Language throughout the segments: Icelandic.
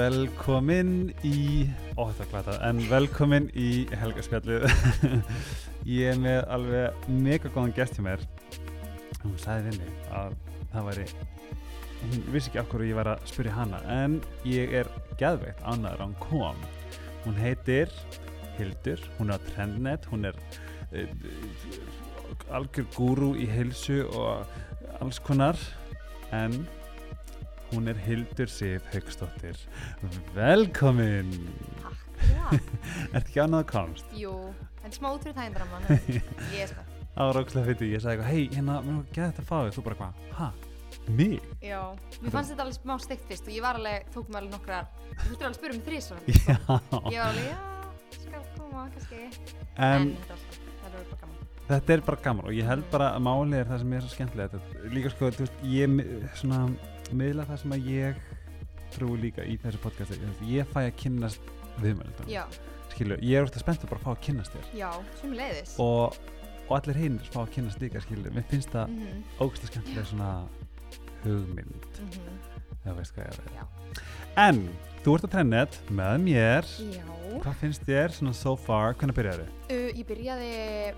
Og velkomin í, ó þetta er glata, en velkomin í helgarspjallið. ég er með alveg mega góðan gest hjá mér. Hún sagði við mig að það væri, hún vissi ekki af hverju ég var að spyrja hana, en ég er geðveikt ánæður að hún kom. Hún heitir Hildur, hún er á Trendnet, hún er uh, algjör gúrú í heilsu og alls konar, en hún er Hildur Sif Haugstóttir velkomin. Já, Ertu ekki ánað að komst? jú, en smá út fyrir þægindraman Ég er sko Það var ógslag fyrir ég sagði eitthvað, hei, hérna, mér var gæðið þetta að fá þig þú bara hvað, ha, mig? Já, mér fannst þetta alveg smá steikt fyrst og ég var alveg, tók mig alveg nokkra Þú þurftur alveg að spyrja þrísvar Já, Ég var alveg, já, skal koma, kannski. En, en þetta er er bara gaman. þetta er bara gaman og ég held bara að málið er það sem er svo skemmtilegt Þetta- líka sko, þú veist, ég svona miðla það sem að ég trúi líka í þessu podcasti ég fæ að Já, skilu, ég er ofta spennt að bara fá að kynnast þér. Já, sem leiðis og, og allir hinn fá að kynnast líka skilu, mér finnst það mm -hmm. ógæslega skemmtileg svona hugmynd Mhm. það veist hvað ég er Já. en þú ert að trennet með mér. Já. Hvað finnst þér svona so far? Hvernig byrjaði? uh, Ég byrjaði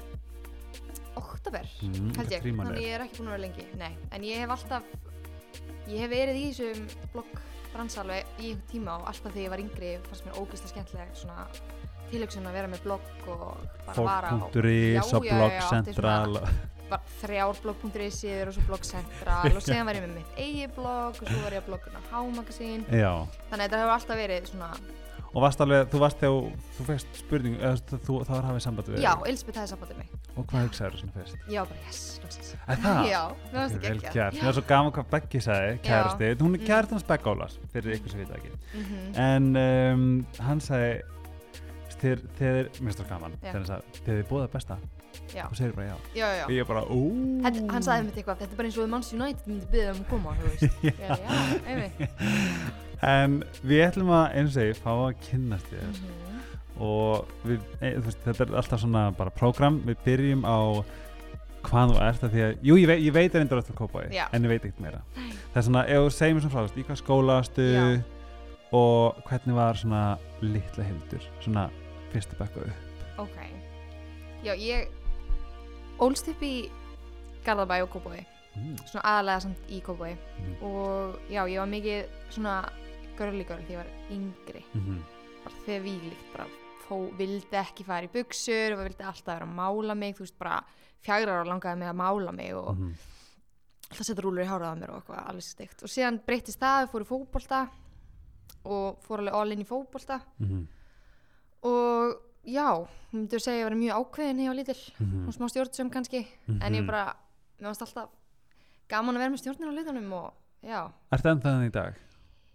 oktober, Mm, held ég. Þannig ég er ekki búin að vera lengi, nei. En ég hef alltaf, ég hef verið í þessum blogg alveg í einhvern tíma og alltaf þegar ég var yngri fannst mér ógeðslega skemmtileg svona tilöksun að vera með blogg og bara vara á fólk.is og já, já, blogg átti central bara þrjár blogg.is síður og svo blogg central og síðan var ég með mitt eigi blogg og svo var ég að blogguna H-magasín já. Þannig að þetta hefur alltaf verið svona og varst alveg, þú varst þegar þú fegst spurning, eða þú, þú, þá var hafið samband við já. Elisabeth hefði sambandið mig. Og hvað hugsaður svona fyrst? já, bara yes, loksins. Er það? já, mér fannst Ok, það ekki gert, mér er svo gaman hvað Beggi sagði, kærasti hún er Mm. kærasti hans Begg Ólars fyrir ykkur sem vita ekki. Mm en um, hann sagði þegar, þegar, mér finnst það gaman Já. þegar hann sagði, þegar þið það besta. Já, og segir bara já. Já, já, og ég bara, ú Þetta, hann sagði mér eitthvað, þetta er bara eins og við Manns United myndi byggja um að koma, þú já, já, einmitt. en við ætlum að eins og segi fá að kynnast þér Mhm. og við, e, veist, þetta er alltaf svona bara prógram, við byrjum á hvað þú ert af því að, jú ég veit, ég veit reyndar eftir kópaði, Já. en ég veit ekkert meira það er svona, ef þú segir mér svona frá, þú veist, í hvað skólastu Já. og hvernig var svona litla hildur, svona fyrstu bekku upp Ok. Já, ég ólst upp í Garðabæ og Kópói, mm. svona aðalega samt í Kópói Mm. og já, ég var mikið svona girl þegar ég var yngri, Mm -hmm. bara þegar víglíkt, bara fó, vildi ekki fara í buksur og vildi alltaf vera að mála mig, þú veist, bara fjagra ára langaði mig að mála mig og Mhm. alltaf setja rúlur í hárað á mér og eitthvað alveg steikt og síðan breytist það, fór í fótbolta og fór alveg all in í fótbolta Mhm. og já, myndu að segja að ég var mjög ákveðin hjá lítil Mhm. og smá stjórnsum kannski en ég Mhm. bara, mér varst alltaf gaman að vera með stjórnin á litunum og já, Ertu ennþá þannig í dag?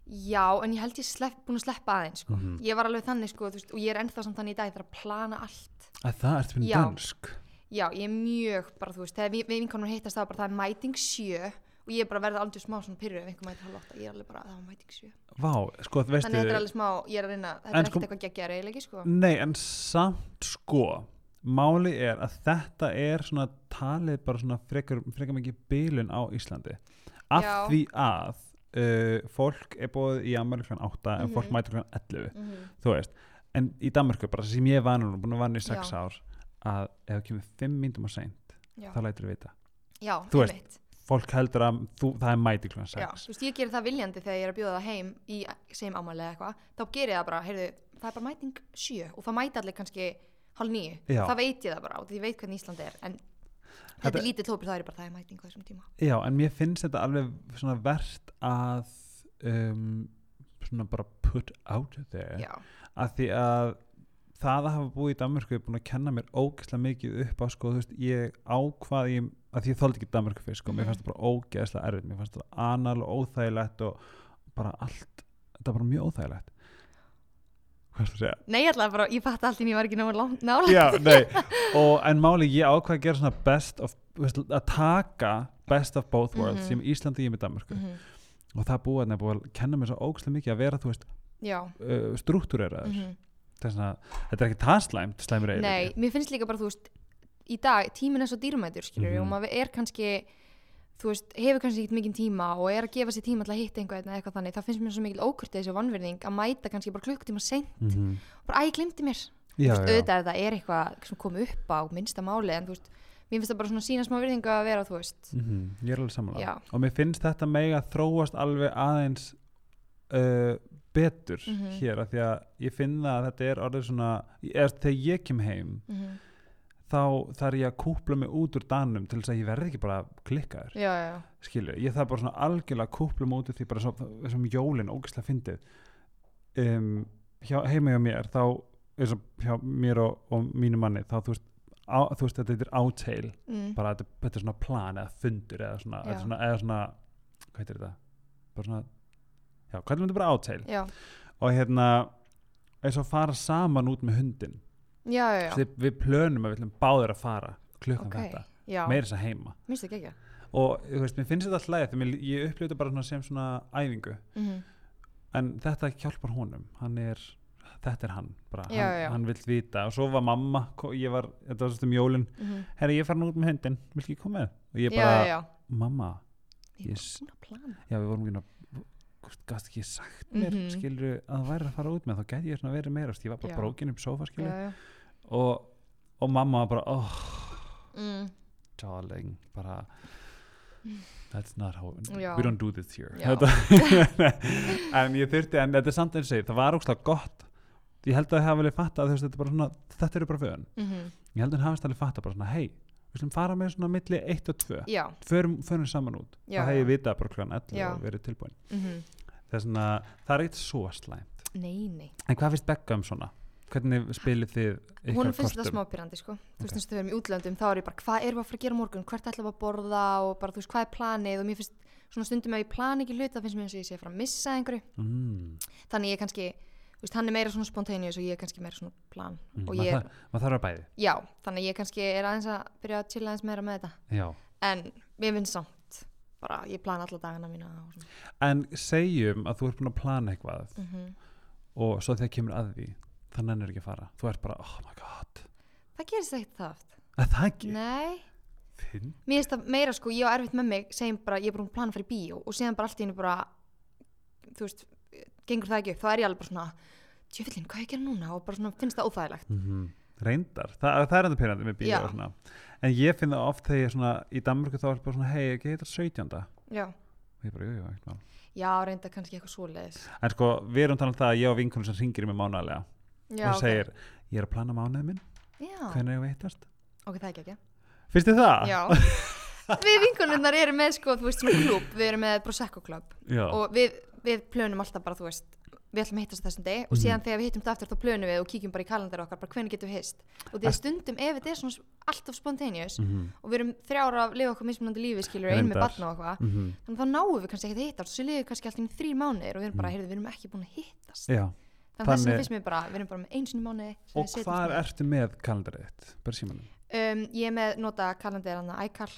Já, en ég held ég slepp, búin að sleppa aðeins sko. Mhm. ég var alveg þannig sko, veist, og ég er ennþá samt þannig í dag þarf að plana allt Að það ertu fyrir Já. dansk já, ég er mjög, bara þú veist, þegar við, vinkonum hittast það bara það er mæting sjö og ég er bara verða aldrei smá svona pyrru ef einhver mæti halv åtta, ég er alveg bara, það var mæting sjö Vá, sko, þú veistu þannig að þetta er alveg smá, ég er að reyna þetta er sko- ekkert eitthvað geggjar eiginlega sko Nei, en samt sko Máli er að þetta er svona talið bara svona frekar, frekar mikið bílun á Íslandi af Já. því að uh, fólk er búið í Ameríku kl. 8 en fólk Mhm. mætir kl. 11 mm þú veist, en í Danmarku bara sem ég var núna, búin að vanna í 6 Já. ár að ef það kemur 5 myndum á seint já, þá lætur við vita já, Þú veist, einmitt. fólk heldur að þú, það er mæti kl. 6 Já, þú veist, ég gerir það viljandi þegar ég er að bjóða það heim í segjum ámæli eða eitthvað, þá gerir ég það bara, heyrðu, það er bara mæting sjö og það mæti allir kannski nýju, Já. það veit ég það bara og ég veit hvernig Ísland er, en þetta, er lítið tópur, það er bara það er mæting á þessum tíma. Já, en mér finnst þetta alveg svona verðt að um, svona bara put out there Já, að því að það að hafa búið í Danmörku er búin að kenna mér ógeðslega mikið upp á sko, þú veist, ég ákvað ég, að því ég þóldi ekki Danmörku fyrst sko, mér Mhm. fannst það bara ógeðslega erfitt mér fannst það anal og óþægilegt og bara allt, þetta var bara mjög óþægilegt hvað er það að segja? nei, ég ætlaði bara, ég fatt allt í ég var ekki nála. Já, nei, og en máli ég ákvað að gera svona best of, að taka best of both worlds Mhm. sem Íslandi ég með Danmörku Mhm. og það búið að að kenna mér svo ógeðslega mikið að vera, þú veist, uh, struktúreraður þess að þetta er ekki það slæmt slæmur eiginlega nei, mér finnst líka bara, þú veist, í dag, tíminn er svo dýrmætur, skilur Mhm. og maður er kannski, þú veist, hefur kannski ekkert mikið tíma og er að gefa sér tíma til að hitta einhvern eða eitthvað þannig, þá finnst mér svo mikil ókurtið þessi vannverðing að mæta kannski bara klukkutíma seint. Mm -hmm. bara, æ, ég glimti mér. Já, veist, auðvitað ef það er eitthvað sem kom upp á minnsta máli en þú veist, mér finnst það bara svona sína smá virðingu að vera, þú veist. Mm ég er alveg samanlega og mér finnst þetta mega þróast alveg aðeins uh, betur Mhm. hér af því að ég finn það að þetta er orðið svona eða þá þarf ég að kúpla mig út úr danum til þess að ég verði ekki bara klikkaður. Já, já, skilur, ég þarf bara svona algjörlega að kúpla mig út úr því bara svo, þessum jólin ógislega fyndið. Um, hjá, heima hjá mér þá eins og hjá mér og, og mínu manni þá þú veist, á, þú veist þetta er áteil. Mm. bara þetta, þetta er svona plan eða fundur eða svona, svona, eða svona hvað heitir þetta? Bara svona, já, hvað er þetta bara áteil? Og hérna eins og fara saman út með hundin já, já, já. við, plönum að við ætlum báðir að fara klukkan ok, þetta, þess að heima. Og þú veist, mér finnst þetta alltaf lægið þegar ég upplifði þetta bara svona sem svona æfingu. Mm en þetta hjálpar honum. Hann er, þetta er hann bara, Já, hann, hann vill vita. Og svo var mamma, ég var, þetta var svona um jólin. -hmm. herri, ég er farin út með hundin, vill ekki koma með? Og ég bara, mamma ég já, við vorum ekki gast ekki sagt mér, mm Mhm. skilur að það væri að fara út með, þá gæti ég verið meira ég var bara brókin upp sofa, já. Og, og mamma bara, oh, Mm. darling bara that's not how, Já. we don't do this here. En ég þurfti, en þetta er samt eins og segir, það var ógslag gott. Ég held að það hafa vel fatta veist, þetta er bara svona, þetta eru bara föðun mhm, ég held að það hafist alveg fatta bara svona, hei við slum fara með svona milli 1 og 2 já, förum, förum saman út. Já, það hef já. ég vitað bara klukkan 11 Já. og verið tilbúin. Mhm. Það er svona, það er eitt svo slæmt. Nei, nei, en hvað finnst Becca um svona? Hvernig spilið þið hún ykkar finnst það kortum? smá pyrrandi sko. þú veist eins og þau erum í útlöndum þá er ég bara, hvað erum við að fara að gera morgun? Hvert ætlum við að borða og bara þú veist hvað er planið? Og mér finnst svona stundum ef ég plani ekki hlut það finnst mér eins og ég sé að fara að missa einhverju. Mm, þannig ég kannski, þú veist, hann er meira svona spontaneous og ég er kannski meira svona plan. Mm, og ég er, maður þarf að bæði. Já, þannig ég kannski er aðeins að byrja að chilla aðeins meira með þetta. Finnst bara, ég plana alla dagana mína. En segjum að þú ert búin að plana eitthvað Mm og svo þegar kemur að því þannig er ekki að fara. Þú ert bara, oh my god. það gerist ekkert það oft Er það ekki? nei, Finn? mér finnst það meira sko, ég á erfitt með mig segjum bara, ég er búin að plana að fara í bíó og síðan bara allt í hennu bara þú veist, gengur það ekki upp þá er ég alveg bara svona, tjöfillin, hvað er ég að gera núna og bara svona finnst það óþægilegt Mm Reyndar. Þa, það er enda pyrrandi með bíó og. En ég finn það oft þegar ég er svona í Danmörku þá er bara svona, hei, ekki þetta 17. já, Og ég bara, jú, jú, já, reynda kannski eitthvað svoleiðis En sko, við erum talað um það að ég og vinkunum sem ringir í mig mánaðlega já, og segir, ég er að plana mánuðið minn, já, hvernig er ég veittast? ok, það er ekki ekki Finnst þið það? já, við vinkonunnar erum með sko, þú veist, svona klúb, við erum með Prosecco klúb Já. og við, við plönum alltaf bara, þú veist við ætlum að hittast þessum degi og Mhm. síðan þegar við hittum þetta aftur þá plönum við og kíkjum bara í kalendar okkar bara hvernig getum við hist og því að stundum ef þetta er svona alltaf spontaneous Mhm, og við erum þrjára að lifa okkur mismunandi lífi skilur einu með batna og eitthvað mhm. þannig að þá náum við kannski ekki að hittast svo liðum við kannski alltaf í þrýr mánuðir og við erum bara, Mm. heyrðu, við erum ekki búin að hittast Já. Þannig að vegna finnst mér bara, við erum bara með eins og mánuði sem Og hvað ertu með kalendarið þitt? Bara símanum. um, ég er með nota kalendir hann iCal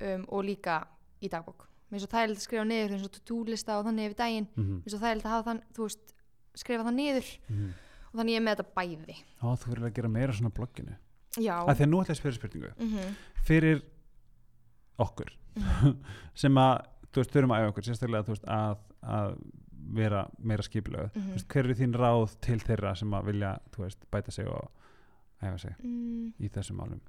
um, og líka í dagbók mér er svo þægilegt að skrifa niður eins og to-do lista og þannig yfir daginn Mm mér er svo þægilegt að hafa þann, veist skrifa það niður -hmm. og þannig ég er með þetta bæði Á, þú verður að gera meira svona blogginu. já, að því að nú ætla ég að spyrja spurningu mm fyrir okkur Mhm. sem að þú veist, þurfum að okkur sérstaklega að, að vera meira skipilöð Mhm. veist, hver eru þín ráð til þeirra sem að vilja veist, bæta sig og æfa sig mm, í þessum málum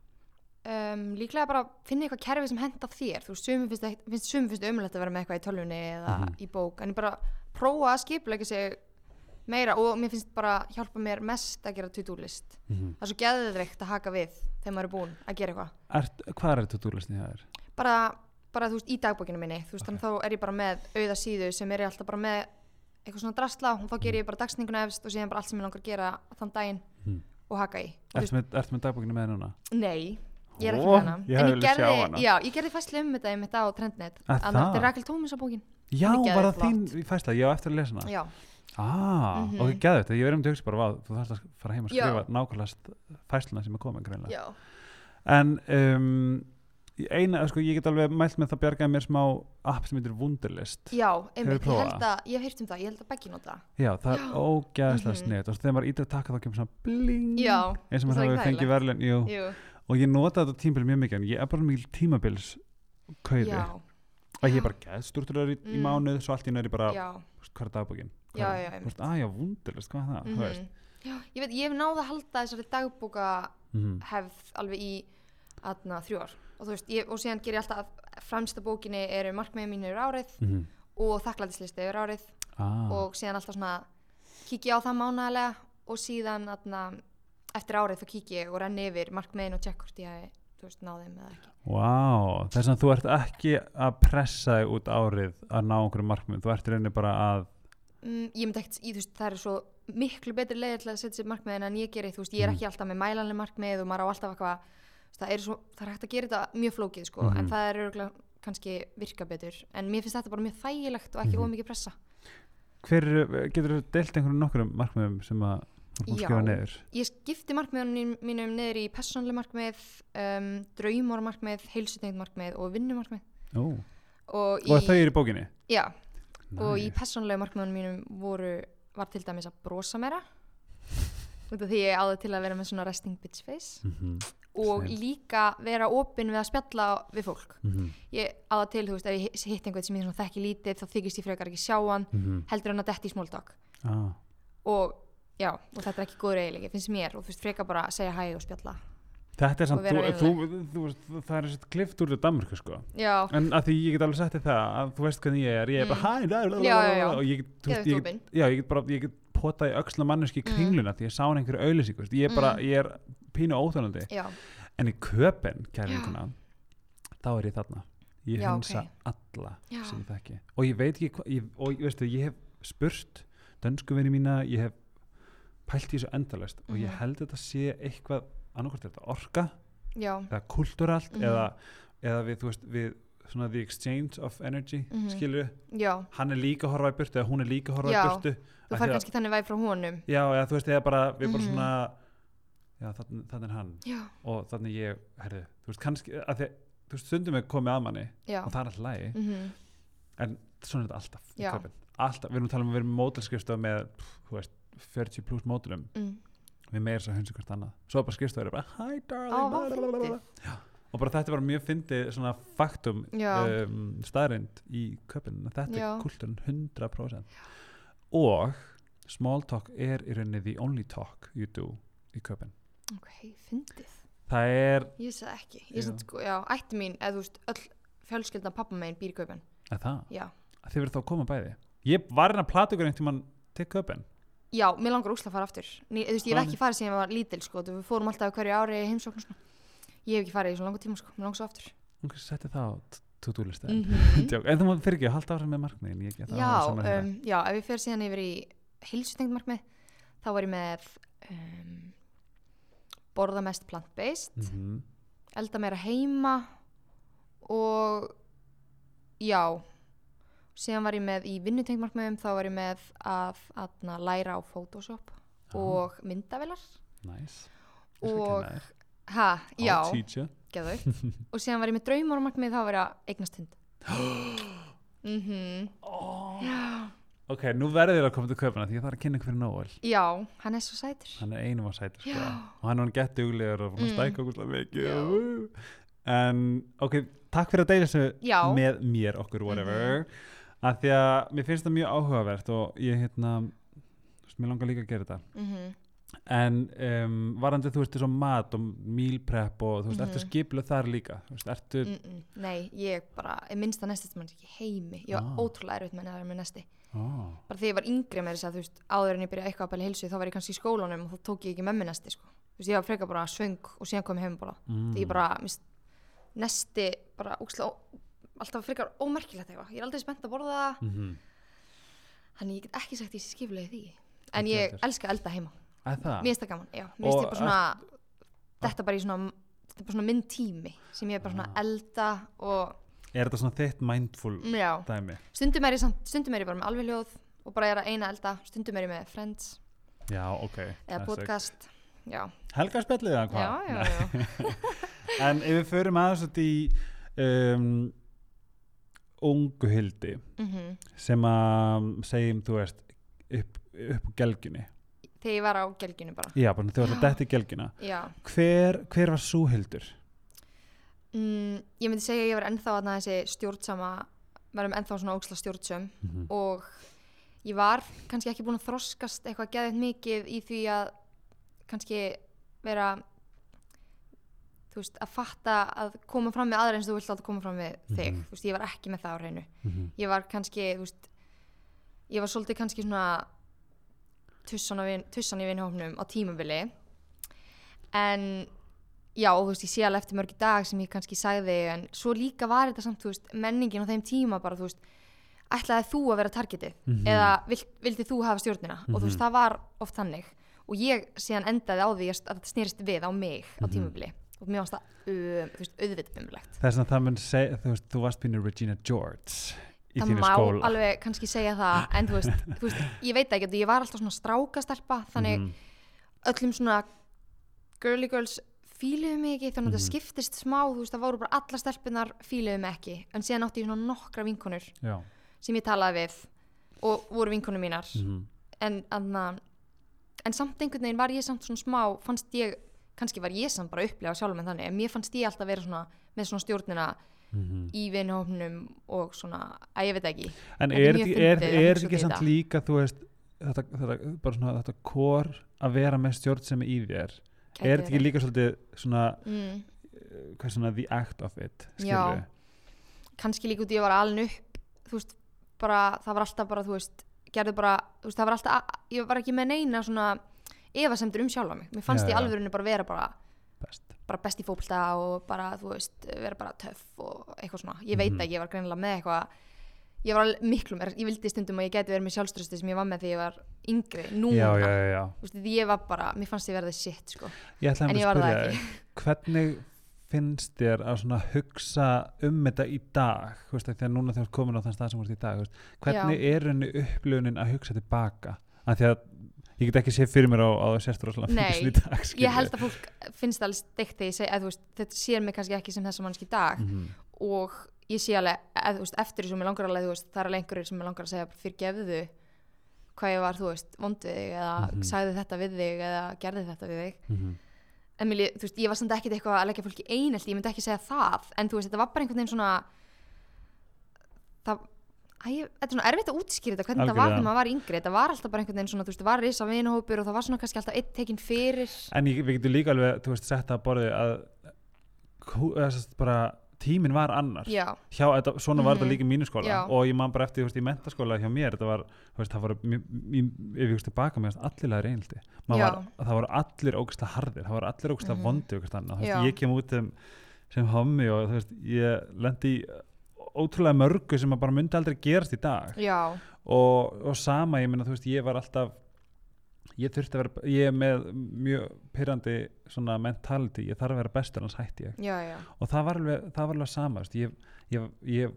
um, líklega bara finna eitthvað kerfi sem henda þér þú sumum finnst, finnst, umlætt að vera með eitthvað í tölvunni eða Mhm. í bók en bara prófa að skipulega sig meira og mér finnst bara hjálpa mér mest að gera to-do list mm -hmm. það er svo geðveikt að haka við þegar maður er búinn að gera eitthvað hvað er túrlisni það er? bara, bara þú veist, í dagbókinu minni þú veist, þannig þá er ég bara með auða síðu sem er ég alltaf bara með eitthvað svona drastla og þá ger ég bara dagsninguna efst og síðan bara allt sem ég langar að gera þann daginn Mhm. og haka í Ertu með, ertu með dagbókinu með núna? Nei, ég er ekki Ó, með hana ég En hefði ég viljað sjá gerði, hana. já, ég gerði fæslu um þetta einmitt á Trendnet Að Að það? Þetta er Rakel Tómas á bókin Já, Hún er var það geðveikt þín fæsla? Ég á eftir að lesa hana Já, Ah, Mhm. ok, gæði þetta, ég verðum til að hugsa bara vá, þú þarfst að fara heim að Já. skrifa nákvæmlega st- fæsluna sem er komin greinlega já, En um, eina, sko, ég get alveg mælt með það bjargaði mér smá app sem heitir Wunderlist já einmitt, ég held að, ég hef heyrt um það, ég held að Beggi nota það. Já, það er Já. ógæðslega Mhm. sniðt og þegar maður ítir að taka þá kemur svona bling Já, eins og maður er hafi fengið verðlun og ég nota þetta tímabil mjög mikið en ég er bara mikil tímabils kauði já, að ég er bara geðstruktúrar í, í Mm. mánuð svo allt í næri bara, já, hvað er dagbókin Já, já, einmitt. að já, vundirlist, hvað er það, veist mhm. já, ég veit, ég hef náð að halda þessari dagbóka Mhm. hefð alveg í aðna, þrjú ár og þú veist, ég, og síðan ger ég alltaf fremsta bókinni eru markmiðið mínu yfir árið Mhm. og þakklætislisti yfir árið ah. og síðan alltaf svona kíkja á það mánaðarlega og síðan aðna, eftir árið þá kíkja ég og renni yfir markmiðin og tjekk hvort ég þú veist, náð þeim eða ekki Vá, þess að þú ert ekki að pressa þig út árið að ná einhverju markmið, þú ert rauninni bara að mm, ég myndi ekkert, veist, það er svo miklu betri leið til að setja sér markmiðin en ég geri þú veist, ég er Mhm. ekki alltaf með mælanlega markmið og maður á alltaf eitthvað það er, svo, það er hægt að gera þetta mjög flókið sko, Mhm. en það er kannski virka betur, en mér finnst þetta bara mjög þægilegt og ekki Mhm. mm ómikið pressa hver, getur þú deilt einhverjum nokkrum markmiðum sem að búin að Já. neður ég skipti markmiðunum mínum niður í persónlega markmið um, draumormarkmið, heilsutengt markmið og vinnumarkmið Ó. og, og þau eru í bókinni já, og í Nice. persónlega markmiðunum mínum voru, var til dæmis að brosa meira út af því ég áði til að vera með svona resting bitch face Mhm, og Same. líka vera opinn við að spjalla við fólk mhm, ég áða til, þú veist, ef ég hi- hitt einhvern sem ég svona þekki lítið þá þykist ég frekar ekki sjá hann mhm. heldur hann að detti í small talk Ah. og já, og þetta er ekki góður eiginleiki, finnst mér og þú veist, frekar bara segja hæ og spjalla Þetta er samt, þú, þú, þú, það er þessi klift úr Danmarku sko já, En að því ég get alveg sagt þér það að þú veist hvernig ég er, ég er bara Mm. Já. og ég get, get, ég get bara, ég get potað í öxla manneski Mm. kringluna því ég sá hann einhverju auðlýsingu, veist, ég bara, Mm. ég er pínu óþólandi, já, en í köpen, kærlinguna, þá er ég þarna, ég hinsa ok. alla Já. sem ég þekki og ég veit ekki, hva, ég, og veistu, ég hef spurt dönsku vinni mína, ég hef pælt í þessu endalist og ég Mhm. held þetta sé eitthvað, annarkvort er þetta orka, já, eða kulturalt Mhm. eða, eða við, þú veist, við svona the exchange of energy mm Mhm. skilur, já. Hann er líka að horfa í burtu eða hún er líka að horfa Já, í burtu. Þú að- kannski þannig væg frá honum. Já, eða þú veist, eða bara, við bara Mhm. svona já, þannig, er hann. Já, og þannig ég, herðu, þú veist, kannski að því, þú veist, stundum er komið að manni já. og það er alltaf lægi, mhm, en svona er þetta alltaf alltaf, við erum að tala um að vera með mótelskristof með, pff, þú veist 40 pluss mótelum, mm. við meira svo hunsi hvert annað, svo bara skristof er bara, hi darling Á, og bara þetta var mjög fyndið svona faktum Já. um, staðrind í köpinn þetta Já. er kultúrin 100% og small talk er í rauninni the only talk you do í köpinn ok, fyndið. Það er, ég það ekki, Já. ég veist sko, já, ætti mín eða þú veist, öll fjölskyldan pappa megin býr í kaupin er það, já, að þið verður þá að koma bæði. Ég var hérna að plata ykkur einhvern tímann til köpinn já, mér langar úsla að fara aftur. Ný, þú veist, ég hef ekki farið síðan ég var lítil sko, þú- fórum alltaf hverju ári heimsókn. Ég hef ekki farið í svo langa tíma sko, mér langar svo aftur. Hún setti það á to-do listan mm en þú fyrir ekki að halda áfram með markmiðin ég, það já, um, já, ef ég fer síðan yfir í heilsutengt markmið þá var ég með um, borða mest plant-based Mhm. elda meira heima og já. Síðan var ég með í vinnutengt markmiðum þá var ég með að, að læra á Photoshop Já. og myndavilar nice. Og ha, já, teach you geðveikt. Og síðan var ég með draumar markmið þá að eignast hund. Mhm. Oh. já, ok, nú verður þér að koma til köpina því ég þarf að kynna fyrir Nóel já, hann er svo sætur. Hann er einum á sætur sko. Og hann er hann gett duglegur og að Mm. stæka okkur slá mikið en ok, takk fyrir að deila þessu Já. með mér okkur whatever. Mm að því að mér finnst það mjög áhugavert og ég hérna mér langar líka að gera þetta. Mhm en um, varandi þú veist þessu mat og meal prep og þú veist, ertu Mhm. skipluð þar líka? Veist, ertu, mm -mm. nei, ég bara, minnst að nesti mann ekki heimi, ég var Ah. ótrúlega erfitt með að vera með nesti. Ó, bara þegar ég var yngri með þess að þú veist áður en ég byrjaði eitthvað að bæla heilsu þá var ég kannski í skólanum og þá tók ég ekki með mér nesti sko. þú veist ég var frekar bara svöng og síðan kom ég heim bara mm, því ég bara mist, nesti bara úkslega alltaf frekar ómerkilegt eitthvað. Ég er aldrei spennt að borða. Það mm þannig ég get ekki sagt ég í því. En ég elska að elda heima. að mér finnst það gaman, já. Mér finnst ég bara svona þetta bara í svona þetta er bara svona minn tími sem ég er bara svona Ah. elda og er þetta svona þitt mindful já, dæmi? Stundum er ég samt, stundum er ég bara með alveg hljóð og bara er að eina elda, stundum er ég með friends. Já, ok. Eða podcast já, Helga spjallið eða já, hvað? já, já. En ef við förum aðeins út í um, ungu hildi Mm sem að segjum, þú veist, upp, upp á gelgjunni. Þegar ég var á gelginu bara Já, bara þú veist að detti gelgjuna. já, Hver, hver var svo hildur? mm, ég myndi segja að ég var ennþá að þessi stjórnsama verðum ennþá svona óksla stjórnsöm Mhm. og ég var kannski ekki búin að þroskast eitthvað geðið mikið í því að kannski vera þú veist, að fatta að koma fram með aðra eins og þú vilt alltaf koma fram með þig Mhm. þú veist, ég var ekki með það á hreinu Mhm. ég var kannski, þú veist ég var svolítið kannski svona tussan, vin, tussan í vinhófnum á tímabili. En já, þú veist, ég sé alveg eftir mörg í dag sem ég kannski sagði, en svo líka var þetta samt, þú veist, menningin á þeim tíma bara, þú veist, ætlaði þú að vera targetið? Mhm. eða vild, vildi þú hafa stjórnina? Og þú veist, Mhm. það var oft þannig. Og ég síðan endaði á því að þetta snerist við á mig á Mhm. tímabili. Og mér fannst það, um, þú veist, auðvitað umlegt Það er svona að það mun segja, þú veist, þú varst pínu Regina George í það þínu má skóla. alveg kannski segja það en þú veist, þú veist, ég veit ekki ég var alltaf svona strákastelpa þannig Mhm. öllum svona girly girls fíluðu mig ekki þannig að Mhm. það skiptist smá þú veist, það voru bara alla stelpunar fíluðu mig ekki en síðan átti ég svona nokkra vinkonur Já. sem ég talaði við og voru vinkonur mínar Mhm. en, anna, en samt einhvern veginn var ég samt svona smá fannst ég, kannski var ég samt bara upplega sjálf með þannig, en mér fannst ég alltaf vera svona með svona stjórnina Mhm. í vinhófnum og svona, að ég veit ekki En Þetta er út ekki samt þetta. líka, þú veist, þetta, þetta, bara svona, þetta kor að vera með stjórn sem er í þér, Gæti er þetta ekki líka svolítið svona, mm, uh, hvað svona, the act of it, Já. skilur kannski líka út í að ég var alin upp þú veist, bara, það var alltaf bara þú veist, gerðu bara, þú veist, það var alltaf ég var ekki með neina svona efasemdur um sjálfa mig, mér fannst Já, ég já. alvörinu bara vera bara. Bara best í fótbolta og bara, þú veist, vera bara töff og eitthvað svona, ég veit Mhm. ekki, ég var greinilega með eitthvað ég var miklu meira, ég vildi stundum að ég gæti verið með sjálfströsti sem ég var með því ég var yngri, núna Já, já, já, já. Þú veist, ég var bara, mér fannst ég verið shit sko. Ég ætla en að spyrja hvernig finnst þér að svona hugsa um þetta í dag, þú veist, þegar núna þegar þú komin á þann stað sem þú ert í dag, veist, hvernig er henni upplöfunin að hugsa tilbaka? Af því að ég get ekki séð fyrir mér á, á sérstur rosalega Nei, fyndist í dag, ég held að fólk finnst alveg steikt þegar ég segi þetta sér mig kannski ekki sem þessa mannski dag mm og ég sé alveg, að, veist, eftir því sem ég langar alveg, það er alveg einhverjir sem ég langar að segja fyrir gefðu hvað ég var, þú veist, vond við þig eða Mhm. sagði þetta við þig eða gerði þetta við þig -hmm. en mér, lí- þú veist, ég var samt ekkert eitthvað að leggja fólki einelt, ég myndi ekki segja það en þú veist, þetta var bara einhvern veginn svona það Æ, þetta er svona erfitt að útskýra þetta hvernig þetta var Algjörlega. þegar maður var yngri þetta var alltaf bara einhvern veginn svona, þú veist, það var risa vinahópur og það var svona kannski alltaf einn tekinn fyrir En ég, við getum líka alveg, þú veist, sett að borðið að hú- eða sem sagt bara tíminn var annar já, hjá, þetta, svona var Mhm. þetta líka í mínu skóla Já. og ég man bara eftir, þú veist, í mentaskóla hjá mér þetta var, þú veist, það var mjög- mjög- ef ég veist tilbaka með allir læri einhaldi Já. var, það voru allir ógæslega harðir það voru allir ógæslega Mhm. vondi og þú veist, Já. ég kem út sem, sem hommi og þú veist, ég lendi í ótrúlega mörgu sem bara myndi aldrei gerast í dag. Og, og sama, ég meina, þú veist, ég var alltaf ég þurfti að vera, ég er með mjög pyrrandi svona mentality, ég þarf að vera bestur annars hætti ég. Já, já. Og það var alveg, það var alveg sama ég, ég, ég,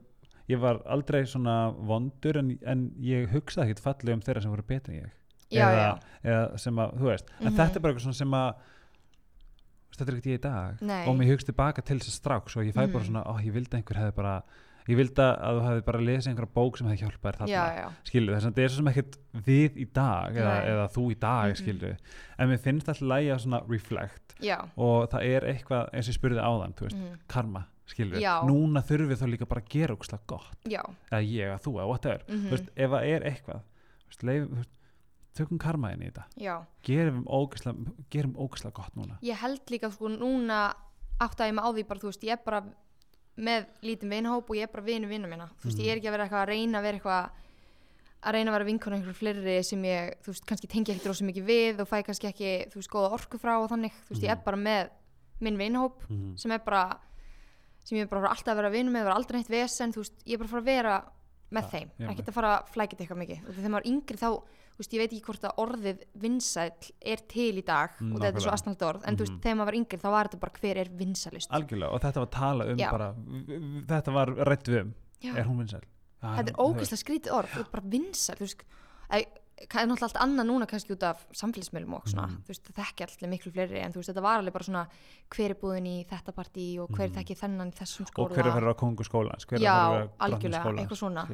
ég var aldrei svona vondur en, en ég hugsaði ekkert fallega um þeirra sem voru betri en ég. Já, eða, já, eða sem að, þú veist en Mhm. þetta er bara eitthvað sem að þetta er ekkert ég í dag. Nei. og mér hugst tilbaka til þess að stráks og ég fæ bara Mhm. svona, ó, ég vildi einhver hefði bara ég vildi að þú hefði bara lesið einhverja bók sem hefði hjálpað þér þarna. Skilur þess að þetta er svo sem ekkert við í dag eða, eða þú í dag Mhm. skilur en mér finnst alltaf lægi að svona reflect. Já, og það er eitthvað eins og ég spurði áðan, veist, mhm, karma skilur Já. núna þurfum við þá líka bara að gera ógslag gott, já. Eða ég, eða þú, eða whatever. Mhm, þú veist, ef það er eitthvað veist, leif, tökum karma inn í þetta. Já, gerum ógslag gott núna. Ég held líka sko núna áttaði ég mig á því bara, þú veist, ég er bara með lítinn vinahóp og ég er bara vinu vinna mína þú veist, Mhm. ég er ekki að vera eitthvað að reyna að vera eitthvað að reyna að vera vinkona einhverju fleiri sem ég, þú veist, kannski tengi ekkert rosa mikið við og fæ kannski ekki, þú veist, góða orku frá og þannig, þú veist, ég er Mhm. bara með minn vinahóp mm. sem er bara sem ég er bara alltaf að vera vinum með, vera aldrei neitt vesen, þú veist, ég er bara að fara að vera með Ja, þeim, ekki að fara að flækja þetta eitthvað mikið og þegar maður er yngri þá, veist, ég veit ekki hvort að orðið vinsæll er til í dag Mm, og þetta er svo nákvæmlega. aðsnald orð, en þú veist, Mhm. þegar maður var yngri þá var þetta bara hver er vinsælust algjörlega, og þetta var tala um Já. bara þetta var rætt við um, Já. er hún vinsæl Já, þetta er ógeðslega skrítið orð, þú veist, bara vinsæll þú veist, það er náttúrulega allt annað núna kannski út af samfélagsmiðlum og svona Mhm. þú veist, það þekki allir miklu fleiri en þú veist, þetta var alveg bara svona hver er búðin í þetta partí og hver Mhm. þekki þennan í þessum og skóla hver er að vera á kongu skólans hver er já, algjörlega, eitthvað svona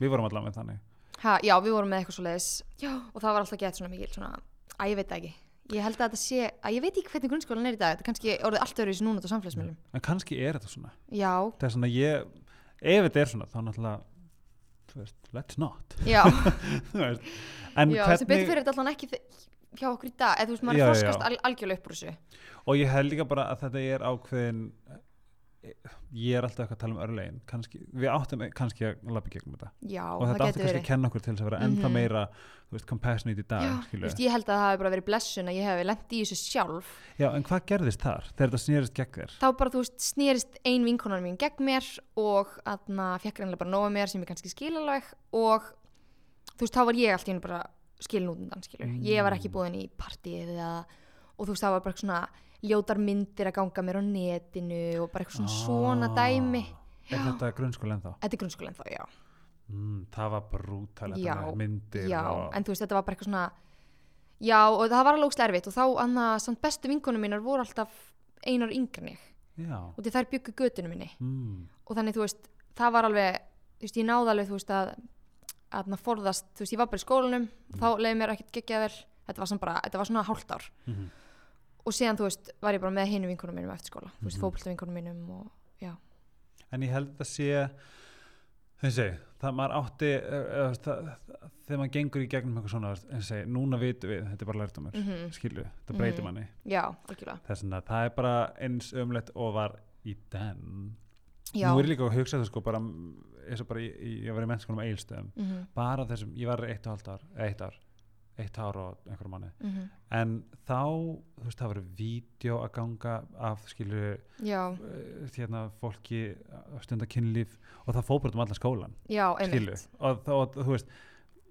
við vorum allavega með þannig ha, já, við vorum með eitthvað svo leiðis og það var alltaf gett svona mikil svona, að ég veit ekki. Ég held að þetta sé, að ég veit ekki hvernig grunnskólan er í dag þetta er kannski orðið allt öðru í núna á samfélagsmiðlum. En kannski er þetta svona. Já, það er svona ég ef þetta er svona þá náttúrulega þú veist, let's not. Já, Þú veist. en já sem betur fyrir þetta allan ekki þe- hjá okkur í dag, eða þú veist, maður Já, er já, froskast já. al algjörlega upp úr þessu. Og ég held líka bara að þetta er ákveðin ég er alltaf eitthvað að tala um örlegin kannski, við áttum kannski að lappa gegnum þetta. Já, og þetta getur kannski að kenna okkur til þess að vera ennþá Mhm. meira veist, compassionate í dag Já, veist, ég held að það hafi bara verið blessun að ég hef lent í þessu sjálf. Já, en hvað gerðist þar þegar þetta snýrist gegn þér? Þá bara, þú veist, snýrist ein vinkonar mín gegn mér og aðna fekk reynilega bara nóga mér sem ég kannski skil alveg og þú veist, þá var ég allt í hennu bara skilin út undan, skilur ég var ekki Mm. búin í partíið eða og þú veist, það var bara svona ljótar myndir að ganga mér á netinu og bara eitthvað svona svona dæmi Ah, er Já. þetta grunnskóla ennþá? þetta er grunnskólinn þá, já Mm, það var brútal þetta með myndir já, og... en þú veist, þetta var bara eitthvað svona já, og það var alveg óslega erfitt og þá, annað, samt bestu vinkonum mínar voru alltaf einar en já. og því þær byggu götunum minni Mm. og þannig, þú veist, það var alveg þú veist, ég náði alveg, þú veist, að að maður forðast, þú veist, ég var bara í skólanum og þá leiði mér ekkert geggja vel þetta var, bara, þetta var svona hálft ár Mhm. Og síðan, þú veist, var ég bara með hinu vinkonum mínum eftir skóla, þú veist, Mhm. fókbalta vinkonum mínum og já, en ég held að sé þessi, það maður átti uh, uh, það, þegar maður gengur í gegnum eitthvað svona, en segi, núna vitum við þetta er bara lærtumur, mm Mhm. skilju þetta breytir Mhm. manni, já, algjörlega. Þess að það er bara eins ömlegt og var í den. Já, nú er ég líka að hugsa það sko bara eins og bara ég, ég, var í mennskunum eilstöðum mhm, bara þessum, ég var eitt og halvt ár eða eitt ár, eitt ár og einhverjum manni mhm, en þá, þú veist, það verið vídeo að ganga af, já, uh, hérna, fólki að stunda kynlíf og það fór bara um allan skólan já, einmitt. og þá, og, þú veist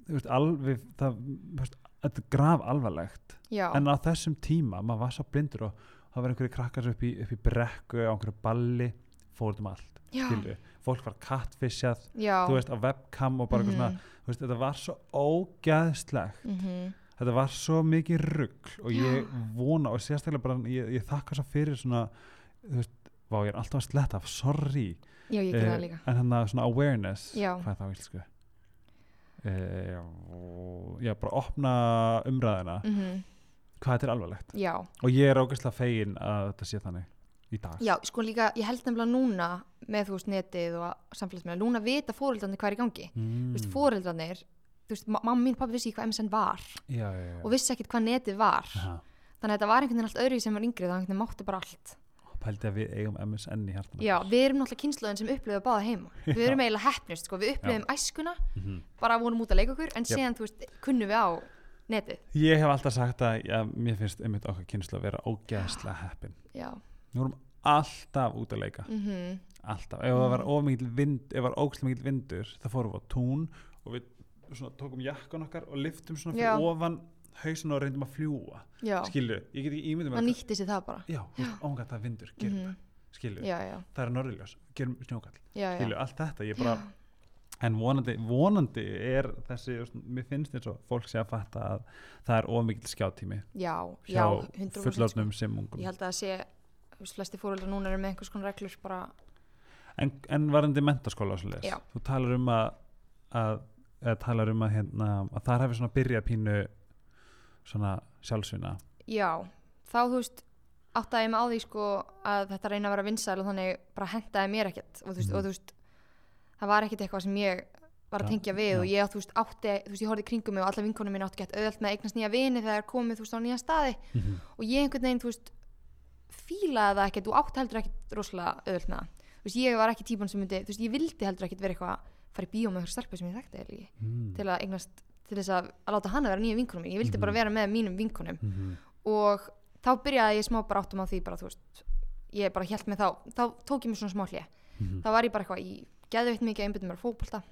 þú veist, alveg það, þú veist, þetta er graf alvarlegt já, en á þessum tíma, maður var svo blindur og það var einhverju krakkar upp í, upp í brekku á einhverju balli, fór um allt já, skilju, fólk var kattfisjað þú veist, á webcam og bara eitthvað svona þú veist, þetta var svo ógæðslegt mhm, þetta var svo mikið rugg og ég vona og sérstaklega bara ég, ég þakka svo fyrir svona þú veist, vá ég er alltaf að sletta sorry. Já, líka. en hann að svona awareness Já. hvað er það á íslensku uh, já, bara opna umræðina mhm, hvað þetta er alvarlegt? Já, og ég er ógeðslega fegin að þetta sé þannig í dag. Já, sko líka ég held nefnilega núna með þú veist netið og samfélagsmiðla, núna vita fóreldrarnir hvað er í gangi. Mm. þú veist, fóreldrarnir þú veist, ma- mamma mín pappi vissi ekki hvað MSN var já, já, já. og vissi ekkert hvað netið var. Aha. þannig að þetta var einhvern veginn allt öðru sem var yngri það einhvern veginn mátti bara allt. Pældi að við eigum MSN í hjartan já, við erum náttúrulega kynsluðin sem upplöðu að báða heima. Við erum eiginlega heppnust, sko, við upplöðum æskuna mm -hmm. bara vorum út að leika okkur en síðan, þú veist, kunnum við á netið. Ég hef alltaf sagt að já, mér finnst einmitt okkar kynslu að vera ógeðslega heppin. Já, við vorum alltaf út að leika. Mhm, alltaf, ef það var ómikil vind ef það var ógæslega mikil vindur þá fórum við á tún og við tókum jakkan okkar og liftum svona fyrir Já. ofan hausin og reyndum að fljúa já, skilju, ég get ekki ímyndum maður nýtti sér það bara. Já, ómgætt það vindur, gerum Mhm, það. Skilju, já, já, það er norðiljós, gerum snjókall. Já, já. skilju, allt þetta, ég bara en vonandi, vonandi er þessi, mér finnst eins og fólk sé að fatta að það er ómikil skjátími já, hjá já, 100% fullorðnum sem ungum ég held að það sé þú veist, flesti fóreldrar núna eru með einhvers konar reglur bara, en, en varandi mentaskóla þú talar um að, að eða talar um að, hérna, að þar hefur svona byrjað pínu svona sjálfsvinna já þá þú veist áttaði ég mig á því sko að þetta reyna að vera vinsæl og þannig bara hentaði mér ekkert. Og þú veist, Mhm. og, þú veist það var ekkert eitthvað sem ég var að tengja við já. og ég þú veist átti, þú veist ég horfði í kringum mig og alla vinkonum mín átti gett auðvelt með að eignast nýja vini þegar komið þú veist á nýja staði. Og ég einhvern veginn þú veist fílaði það ekkert og átti heldur ekkert rosalega auðvelt með það þú veist ég var ekki típan sem myndi þú veist ég vildi heldur ekkert vera eitthvað að fara í bíó með eitthvað stelpu sem ég þekkti eða ekki mm. til að eignast til þess að, að láta hana vera nýja vinkonum mín ég vildi bara Mhm. vera með mínum vinkonum Mhm. og þá byrjaði ég smá bara áttum á því bara þú veist ég bara held með þá, þá tók ég mér svona smá hlje Mhm. þá var ég bara eitthvað í geðveitt mikið mér á fótbolta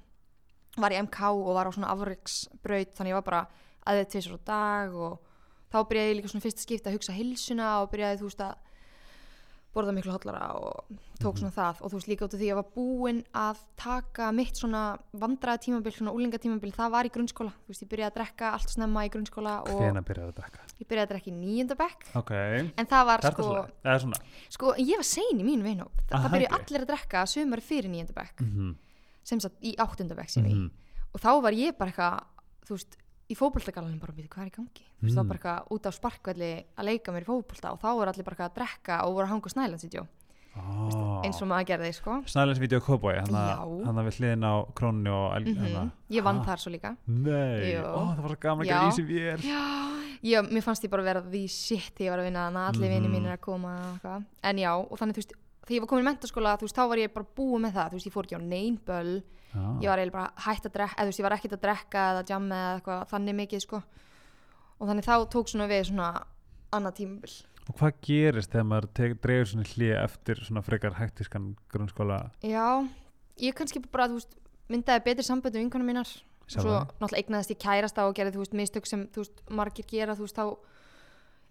var í MK og var á svona afriksbraut þannig ég var bara aðeins tvisar á dag og þá byrjaði ég líka svona fyrst að skipta að hugsa hilsuna og byrjaði þú veist að borða miklu hotlara og tók Mhm. svona það. Og þú veist líka út af því að ég var búin að taka mitt svona vandraða tímabil svona úlinga tímabil, það var í grunnskóla. Þú veist ég byrjaði að drekka allt snemma í grunnskóla hvena byrjaði að drekka? ég byrjaði að drekka í níunda bekk. Ok, en það var er sko, svona? Sko ég var sein í mínu vinhóp Þa, Aha, það byrjuði allir að drekka sömur fyrir níunda bekk. Mhm. sem sagt í áttunda bekk sem ég Mhm. og þá var ég bara eitthvað þú veist, í fótboltagalanum bara býti hvað er í gangi Mm. þá bara eitthvað út á sparkvelli að leika mér í fótbolta og þá voru allir bara að drekka og voru að hanga á snælandsítjó oh. eins og maður gerði sko Snæðilegs vídeo Cowboy hann Já. að við hliðin á el, mm hana. ég vann Ha? þar svo líka ó, það var svo gaman að Já. gera vér já, ég, mér fannst ég bara vera því shit þegar ég var að vinna allir mm Mhm. mínir að koma en já, og þannig þú veist þegar ég var komin í mentaskóla, þú veist, þá var ég bara búið með það. Þú veist, ég fór ekki á neyn böll. Ah. ég var eiginlega bara hægt að drekka eða þú veist, ég var ekkert að drekka eða jamma eða eitthvað þannig mikið, sko. Og þannig þá tók svona við svona annað tímabil. Og hvað gerist þegar maður dregur svona hlið eftir svona frekar hektiskan grunnskóla? Já, ég kannski bara, þú veist myndaði betri samböndu vinkonum mínar. Og svo náttúrulega eignaðist ég kærasta og gerði þú veist mistök sem þú veist margir gera þú veist þá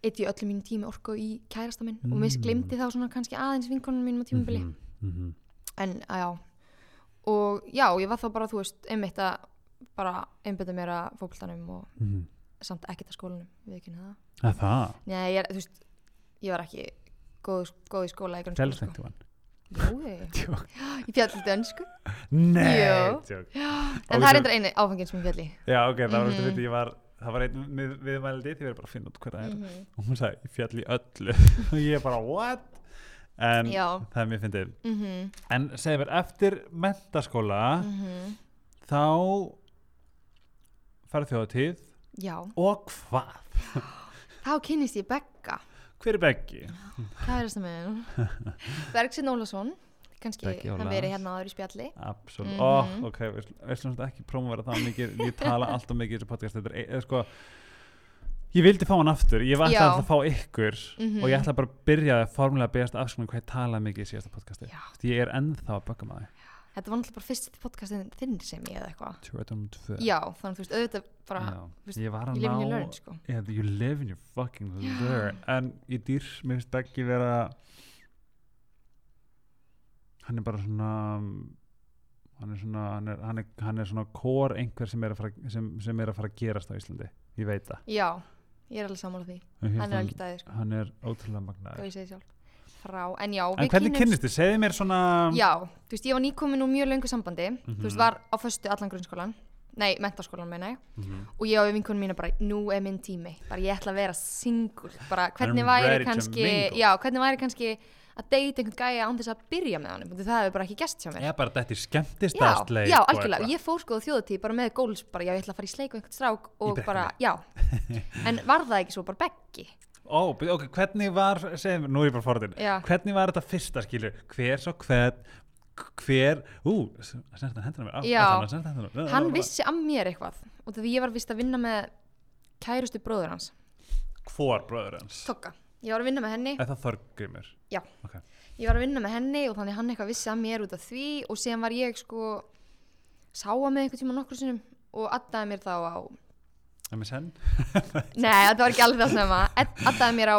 eitt ég öllu mínu tími orku í kærasta minn og mis Mm. glimti þá svona kannski aðeins vinkonum mínum á tímabili Mhm, mhm. en að já og já, ég var þá bara þú veist einmitt að bara einbytta mér að fókbaltanum og Mhm. samt ekkert að skólanum við ekki það Er það? Nei, ég, þú veist, ég var ekki góð, góð í skóla í Fælst sko. einhvern Jú, ég, Tjók. ég fjall dönsku Nei tjók. en það er eitthvað eini áfengin sem ég fjalli Já, ok, það var Mhm. þetta ég var það var einn við, viðmældi því við erum bara að finna út hvað það er Mhm. og hún sagði, ég fjall í öllu og ég bara, what? En Já. það er mér fyndið Mhm, En segir mér, eftir mentaskóla mhm. þá farið þjóðatíð Já, og hvað? þá kynnist ég Begga Hver er Beggi? kærasta minn Bergsinn Ólafsson kannski hann verið hérna áður í spjalli. Absolutt, Mhm. oh, ok, við slum þetta ekki prófum það mikið, ég tala alltaf mikið í þessu podcast, þetta er, eða sko ég vildi fá hann aftur, ég var alltaf að fá ykkur Mhm. og ég ætla bara að byrja að formulega að beðast afskunum hvað ég talaði mikið í síðasta podcasti. Ég er ennþá að bögga maður Þetta var náttúrulega bara fyrst podcastin þinn sem ég eða eitthvað. Já, þannig þú veist, auðvitað bara veist, ég var að ná learn, sko. Yeah, you live and you fucking learn. En ég dýr, mér finnst Beggi vera hann er bara svona hann er svona hann er, hann er, hann er svona kór einhver sem er, fara, sem, sem er að fara að gerast á Íslandi. Ég veit það. Já, ég er alveg sammála því. Finnst Hann er alveg dæði, sko, hann er ótrúlega magnaður. En já, en hvernig kynnist þið, segðu mér svona Já, þú veist, ég var nýkomin úr mjög löngu sambandi. Þú veist, Mhm. var á föstu allan grunnskólan. Nei, mentaskólan meina ég. Mhm. Og ég á vinkunum mína bara, nú er minn tími. Bara ég ætla að vera single. Bara hvernig væri kannski. Já, hvernig væri kannski að deyta einhvern gæja án þess að byrja með hann Það hefur bara ekki gæst hjá mér. Ég er bara þetta í Já, skemmtistastleik já, algjörlega, ég fór sko á þjóðutíð bara með góls, bara já, ég ætla að fara í sleik og einhvern strák og bara, já. En var það ekki svo bara beggi? Ó, byrju, ok, hvernig var, segðu mér, nú er ég bara forðin Já. hvernig var þetta fyrsta skilur hver svo hvern hver, ú, snertan hendur mér Já. hann vissi að mér eitthvað og því ég var vist að vinna með kærustu bróður hans, hvor bróður hans? Tokka ég var að vinna með henni, eða þorgrimur Já. ok, ég var að vinna með henni og þannig hann eitthvað vissi að mér út af því og síðan var ég sko sáa með einhvern tíma nokkur sinnum og addaði mér þá á MSN nei, þetta var ekki alveg það sem að addaði mér á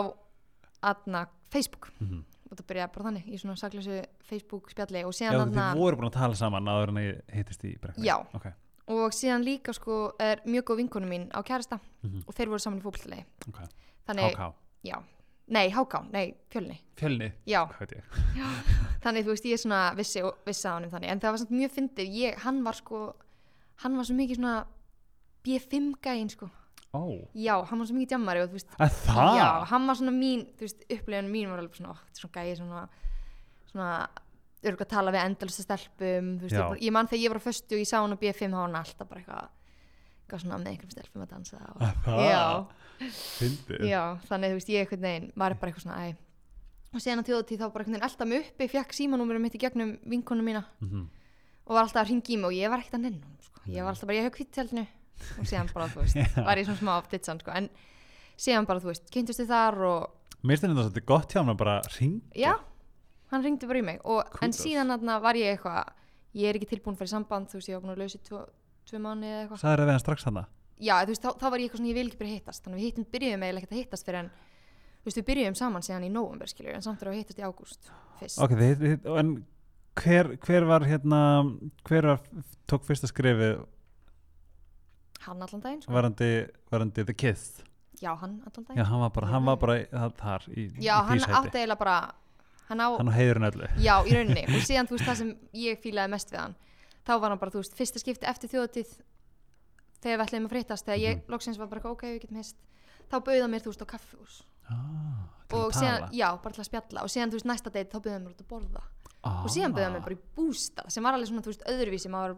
adna, Facebook. Mhm. og það byrjaði bara þannig í svona saklausu Facebook spjalli og já, síðan þið þarna- voru búin að tala saman en ég hittist í brekkunni Já. ok, og síðan líka sko er mjög góð vinkonu mín á kærasta Mhm. og þeir voru saman í fótballtali ok, þannig, HK já, nei, háká, nei, fjölni. Fjölni, já, ég. Þannig þú veist ég er svona vissi, og- vissi á hann þannig, en það var samt mjög fyndið. Ég, hann var sko hann var svo mikið svona B5 gæinn sko, ó, já, hann var svo mikið djammari og veist, að það? Já, hann var svona mín þú veist, upplifinu mín var alveg svona, er svona gæi svona, svona örgulega að tala við endalista stelpum veist, Já. ég, bara- ég man þegar ég var á föstu og ég sá hann á B5 þá var hann alltaf bara eitthvað eitthvað svona með einhverjum stelpum að dansa og, það, já, þannig þú veist, ég einhvern veginn var bara eitthvað svona, æ. Og síðan á þjóðatíð þá bara einhvern veginn elda mig uppi fekk símanúmerum mitt í gegnum vinkonu mína. Mhm. og var alltaf að ringi í mig og ég var ekkert að nenn honum, sko. ég var alltaf bara, ég hef kvitt tjaldinu og síðan bara, þú veist, var ég svona smá ditsan, sko, en síðan bara, þú veist, kynntust þið þar og mér finnst þetta svolítið gott hjá hann að bara ring já, hann ringdi bara í mig. Og, en síðan var ég eitthvað ég er ekki tilbúin fyrir samband, þú veist, ég var búin að lausa tvö mánu eða eitthvað. Sagði það við hann strax hann já, þú veist, þá, þá var ég eitthvað svona, ég vil ekki byrja að hittast. Þannig við hittum, byrjuðum eiginlega ekkert að hittast fyrir en þú veist, við byrjuðum saman síðan í nóvember skilur, en samt við að hittast í ágúst fyrst, ok, þið, þið, en hver, hver var hérna hver var, tók fyrsta skrifið hann allan daginn sko. varandi, varandi The Kiss já, hann allan daginn. Já, hann var bara, hann var bara í- það- þar í, já, í hann því átti sæti eiginlega bara hann á, hann á heiðurinn öllu. Já, í rauninni. Og síðan, þú veist, það sem ég fílaði mest við hann þá var hann bara, þú veist, fyrsta skipti eftir þjóðatíð þegar við ætlum að frittast þegar ég Mhm. loksins var bara, ok, við getum hist. Þá bauða mér, þú veist, á kaffihús. Ah, og síðan, já, bara til að spjalla. Og síðan, þú veist, næsta date þá byrðum við út að borða. Ah. og síðan byrðum við bara í bústað sem var alveg svona, þú veist, öðruvísi. Maður,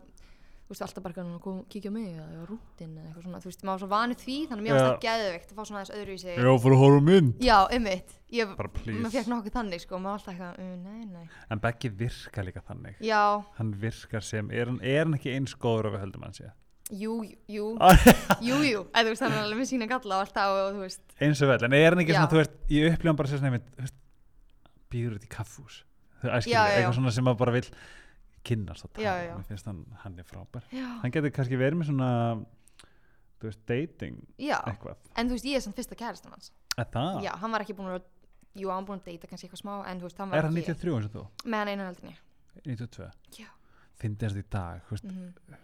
veist, alltaf bara eitthvað, kom, kíkja á mig eða var rútin eða eitthvað svona, þú veist, maður var svo vanið því þannig að mér Já. varst það geðveikt að fá svona þess öðruvísi. Já, fyrir að horfa á mynd. Já, einmitt, ég, Bara please. maður fekk nokkuð þannig, sko, maður var alltaf eitthvað, uh, nei, nei. En Beggi virkar líka þannig. Já, Hann virkar sem, er hann, er hann ekki eins góður og við höldum hann sé? Jú, jú, jú, jú, eða þú veist, er alveg með sína galla og alltaf og þú veist, Eins og vel, en er hann ekki Já. svona, þú veist Ég upplifa hann bara sér svona, einmitt, þú veist Býður þetta í kaffús Það er Já, já, já. eitthvað svona sem maður bara vill kynnast að tala, Já, já. mér finnst hann, hann er frábær já, Hann getur kannski verið með svona Þú veist, dating já eitthvað en þú veist, ég er samt fyrsta kærastan hans það? já, hann var ekki búin að jú, hann búin að deyta kannski eitthvað smá en þú veist, hann var Er hann ekki 93 eins og þú? með hann einu heldinni 92? Já. Þess að í dag, þú veist, mm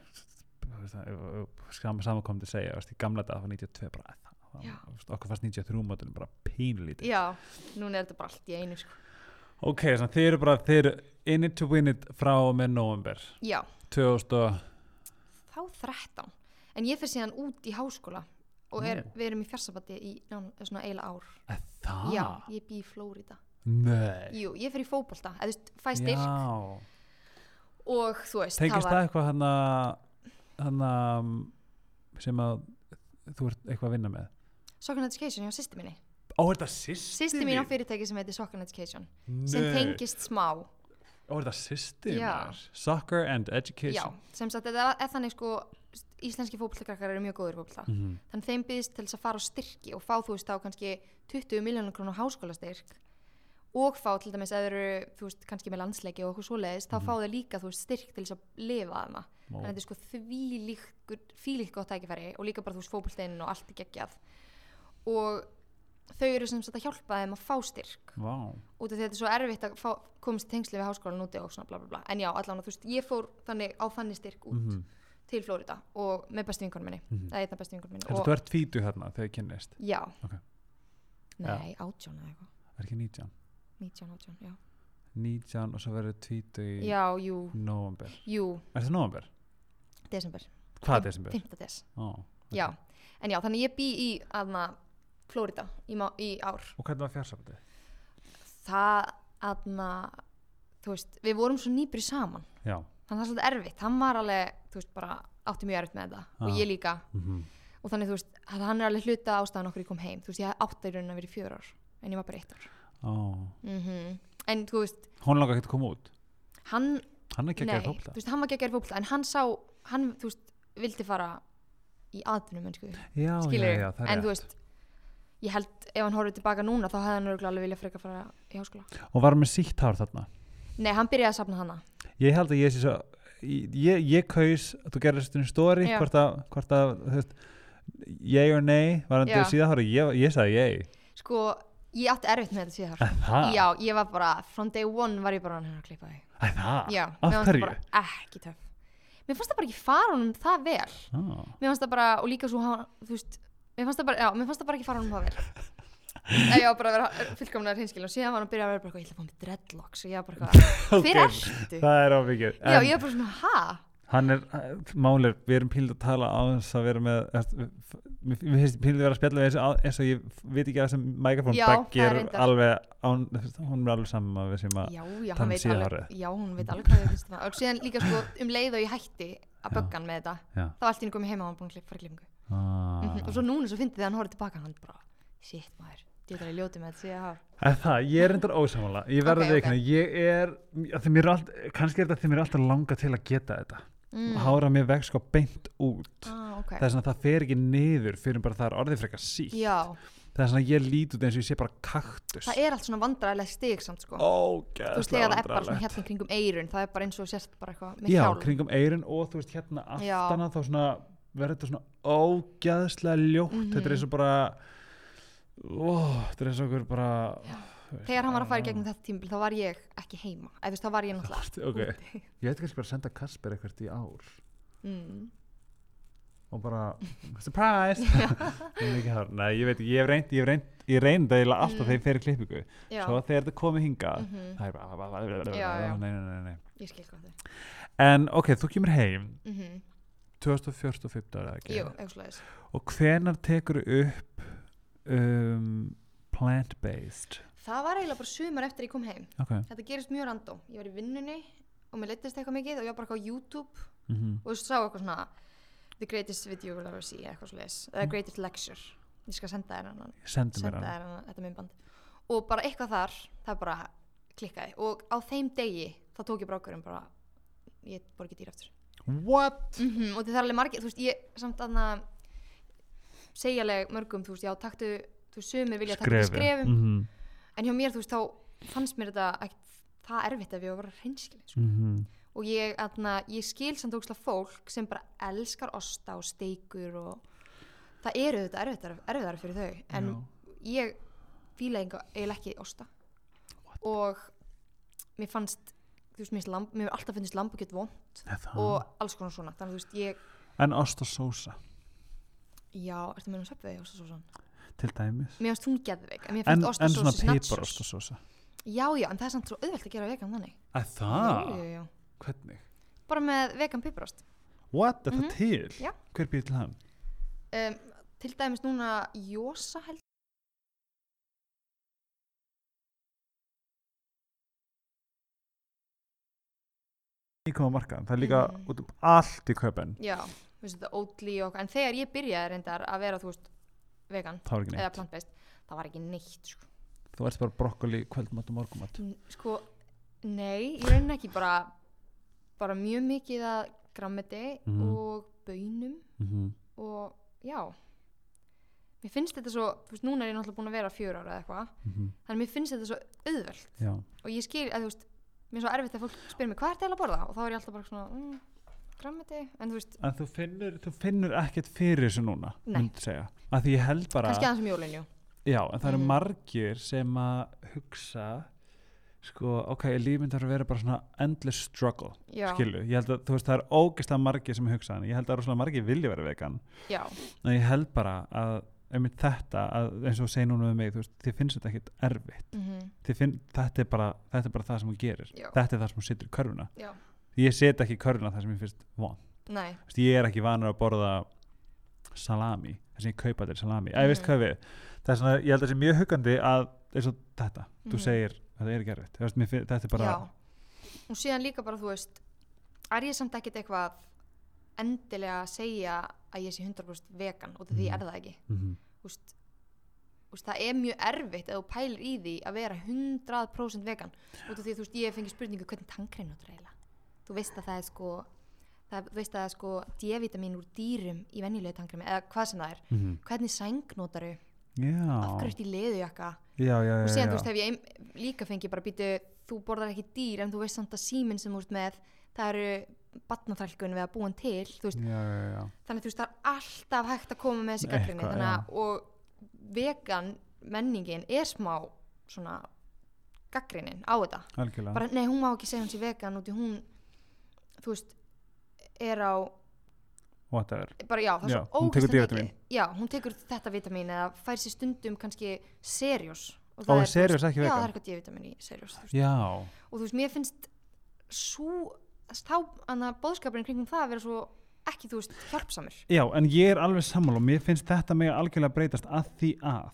veist, það- sama saman kom til að segja, þú veist, í gamla dag það var 92 bara, "Æ, það, okkur fannst 93 mótilin bara pínlítið. já, núna er þetta bara allt í einu sko. Ok, þannig þið eru bara, þið eru in it to win it frá með november já, 2000 og, þá 13 en ég fyrir síðan út í háskóla og er, við erum í fjarsabati í nán, svona eila ár eða það? já, ég bý í Flórida Nei. jú, ég fyrir í fótbolta, eða þú veist, fæ styrk Já. og þú veist, Tengist það var eitthvað hann að, hann að, sem að þú ert eitthvað að vinna með? Soccer Education hjá sýsti mín Ó, er þetta sýsti sýsti mín á fyrirtæki sem heitir Soccer Education sem tengist smá Ó, er þetta sýsti Já. mér? Soccer and já, education. sem sagt, þetta er þannig sko íslenski fótboltakrakkar eru mjög góður í fótbolta Mhm. þannig þeim byggðist til þess að fara á styrki og fá þú veist á kannski 20 miljónur krónu háskólastyrk og fá til dæmis eða eru þú veist kannski með landsleiki og okkur svoleiðis þá Mhm. fá þau líka þú veist styrk til þess að lifa þarna Ó. þannig að þetta er sko því líkt gott tækifæri og líka bara þú veist fótboltinn og allt er geggjað og þau eru sem sagt að hjálpa þeim að fá styrk Vá. út af því að þetta er svo erfitt að fá, komast tengsli við háskólan úti og svona bla bla bla en já allan þú veist ég fór þannig á þannig styrk út Mhm. til Flórida og með bestu vinkonum minni Mhm. það er einna bestu vinkonum minni þú ert tvítu hérna þegar þið kynnist. Já Ok. Nei, átján eða eitthvað Er ekki 19? 19, átján, já 19 og svo verður tvítu í Já, jú, november. jú, Er það november? desember Hvað desember? 5. des, Ó. já En já, þannig ég bý í aðna Flórida í, í ár. Og hvernig var fjársafandi? Það aðna veist, við vorum svo nýbri saman. Já. Þannig það er svolítið erfitt, hann var alveg Þú veist, bara átti mjög erfitt með þetta. Ah. Og ég líka, Mm og þannig þú veist að Hann er alveg hluta ástæðan okkur ég kom heim. Þú veist, ég átti í raunin að vera í fjör ár En ég var bara eitt ár. Ó. mm En þú veist, Hún langar ekki að koma út. hann Hann er ekki að gera veist, hann var geggjær í fótbolta en hann sá, hann, þú veist, vildi fara í það er en þú veist, ég held ef hann horfið tilbaka núna þá hefði hann örugglega alveg vilja frekar fara í háskóla Og var með sítt hár þarna. Nei, hann byrjaði að safna hana Ég held að ég sé svo, ég, ég kaus að þú stundin story, Já. hvort að, hvort að, veist, ég og nei, var hann til síðan ég, ég sagði ég. sko, ég átti erfitt með þetta síðan? Já, ég var bara, from day one var ég bara hann að klippa þig það? Já, mér fannst það bara ekki töff Mér fannst það bara ekki fara honum það vel Ah. Mér fannst það bara, og líka svo hann, þú veist Mér fannst það bara, já, mér fannst það bara ekki fara honum það vel ég var bara að vera fullkomlega hreinskil og síðan var hann að byrja að vera bara eitthvað, ég ætla að fá mig dreadlocks og ég var bara eitthvað, hver ertu? Það er ábyggið. Já, ég var bara svona, ha? Hann er, málir, við erum píld að tala á þess að vera með, við finnst píld að vera að spjalla við þessu á- eins og ég veit ekki að þessum mækafón reyndar. alveg, án, hún er alveg saman við sem að, um síðhárið. alveg, já, hún veit alveg hvað ég finnst það og síðan líka sko um leið og ég hætti að Já. bögga hann með þetta þá allt í komið heima og hann búin að fara í klippingu Ah. mm og svo núna svo fyndið þegar hann horfði tilbaka hann bara, shit maður, ég er að ljóti með þetta síðan En það, ég er endur ósamála, ég verði Ok, okay, ok. okay. ég er, er allt, kannski er þetta þeim er alltaf langa til að geta þetta. mm. Hára mér veg sko beint út. ah, ok, Það er svona að það fer ekki niður fyrir bara það er orðið frekar sítt. já, Það er svona að ég lít út eins og ég sé bara kaktus. það er allt svona vandræðilega stig samt sko Ógæðslega þú veist þegar það er bara svona hérna kringum eirun það er bara eins og sérst bara eitthvað með Já, hjálm kringum eirun og þú veist hérna Já. aftana þá svona verður þetta svona ógæðslega ljótt Mhm. þetta er eins og bara ó, þetta er eins og okkur bara Já. þegar hann var að fara í gegnum þetta tímabil þá var ég ekki heima eða þá var ég náttúrulega ok, úti. ég veit kannski bara að senda Kasper eitthvað í ár mm. og bara, surprise nei, ég veit ekki, ég hef reynd ég hef reynd, ég reynd eiginlega alltaf Mm. þegar ég fer í klippingu svo þegar þetta komið hingað Mhm. það er bara Já, já. nei, nei, nei, nei. ég skil hvað þau en ok, þú kemur heim mm -hmm. 2014 eða ekki? Jú, slags og hvenar tekur upp um, plant-based? Það var eiginlega bara sumar eftir ég kom heim. Ok. Þetta gerist mjög random, ég var í vinnunni og mér leittist eitthvað mikið og ég var bara eitthvað á YouTube mm og þú sá eitthvað svona the greatest video you'll ever see eitthvað leis, the greatest lecture. Ég skal senda þér hann sendi mér senda hann þér hann, þetta myndband og bara eitthvað þar, það bara klikkaði. Og á þeim degi þá tók ég bara ákvörðum bara ég bor ekki dýr eftir what? mm og það er alveg margir, þú veist, ég samt aðna segjaleg mörgum, þú veist, já, taktu þú veist, sumir vilja taka þetta skrefum. Mm en hjá mér, þú veist, þá fannst mér þetta ekkert það erfitt ef ég var að vera hreinskilin sko. -hmm. og ég, aðna, ég skil samt ókslega fólk sem bara elskar osta og steikur og það eru þetta erfiðar, erfiðar fyrir þau. En ég fíla eiginlega ekki osta. Og mér fannst þú veist, mér, hefur alltaf finnst lambakjöt vond og alls konar svona þannig að þú veist, ég, en ost og sósa já, ertu með um söpvegi ostasósan? til dæmis Mér finnst hún geðveik, en mér finnst en svona ostasósi piparost og sósa Já, já, en það er samt svo auðvelt að gera vegan þannig að það? Jú, jú, jú. hvernig? Bara með vegan piparost what? er það til? Já. hver býr til hann? um, Til dæmis núna Jósa held í koma markaðan, það er líka Mhm. út um allt í köpen Já, þú veist þetta Oatly og En þegar ég byrjaði reyndar að vera, þú veist, vegan eða plant-based Það var ekki neitt, sko. Þú ert bara brokkoli, kvöldmatt og morgumatt Sko, nei, ég raunin ekki bara bara mjög mikið að grammeti Mhm. og bönum mm -hmm. og já. Mér finnst þetta svo, þú veist, núna er ég náttúrulega búin að vera fjör ára eða eitthvað, þannig að mér finnst þetta svo auðvelt. Já. Og ég skil, að þú veist mér er svo erfitt að fólk spyr mig, hvað er það að borða? og þá er ég alltaf bara svona, mm, grammeti en þú veist, en þú finnur, þú finnur ekkert fyrir þessu núna myndi segja, að því ég held bara kannski aðeins um jólin, jú. Já, en það eru Mhm. margir sem að hugsa sko, ok, lífmynd þarf að vera bara svona endless struggle, já, skilu ég held að, þú veist, það er ógeðslega margir sem hugsa hann ég held að rosalega margir vilja vera vegan. Já, en ég held bara að einmitt þetta, að, eins og þú segir núna með mig þú veist, þið finnst þetta ekkert erfitt. Mm Þið finn, þetta, er bara, þetta er bara það sem hún gerir. Já. þetta er það sem hún setur í körfuna. Já, ég set ekki í körfuna það sem ég finnst von nei. Vist, ég er ekki vanur að borða salami, þess að ég kaupa þetta salami. Mm. ég veist Mhm. hvað við, það er svona ég held að það sé mjög huggandi að eins og þetta þú Mhm. segir, þetta er ekki erfitt. Þú veist, finn- þetta er bara, já, og síðan líka bara, þú veist er ég samt ekkert eitthvað endilega að segja að ég sé 100% vegan og því Mhm. er það ekki. Mm þú veist, þú veist, það er mjög erfitt ef þú pælir í því að vera 100% vegan út af því að þú veist, ég hef fengið spurningu hvernig tangrein notur eiginlega? Þú veist að það er sko það, þú veist að það er sko D-vitamin úr dýrum í venjulegu tangrein eða hvað sem það er. -hmm. hvernig sæng notaru, já, af hverju ertu í leðujakka og síðan já. þú veist hef ég líka fengið bara býtu þú borðar ekki dýr en þú veist samt að síminn sem þú ert með það eru batnaþrælkun við að búa hann til veist, já, já, þannig að þú veist það er alltaf hægt að koma með þessi gaggrinni og vegan menningin er smá svona gaggrinin á þetta. Bara nei hún má ekki segja hún sé vegan út í hún þú veist er á bara já er Já, hún tekur mikið. Já hún tekur þetta vitamin eða fær sér stundum kannski seriós og Ó, það er þú Seriós veist- já það er eitthvað D-vitamin í já, og þú veist mér finnst svo þá annað bóðskapurinn kringum það að vera svo ekki þú veist hjálpsamur já, en ég er alveg sammála og mér finnst þetta mig algjörlega breytast að því að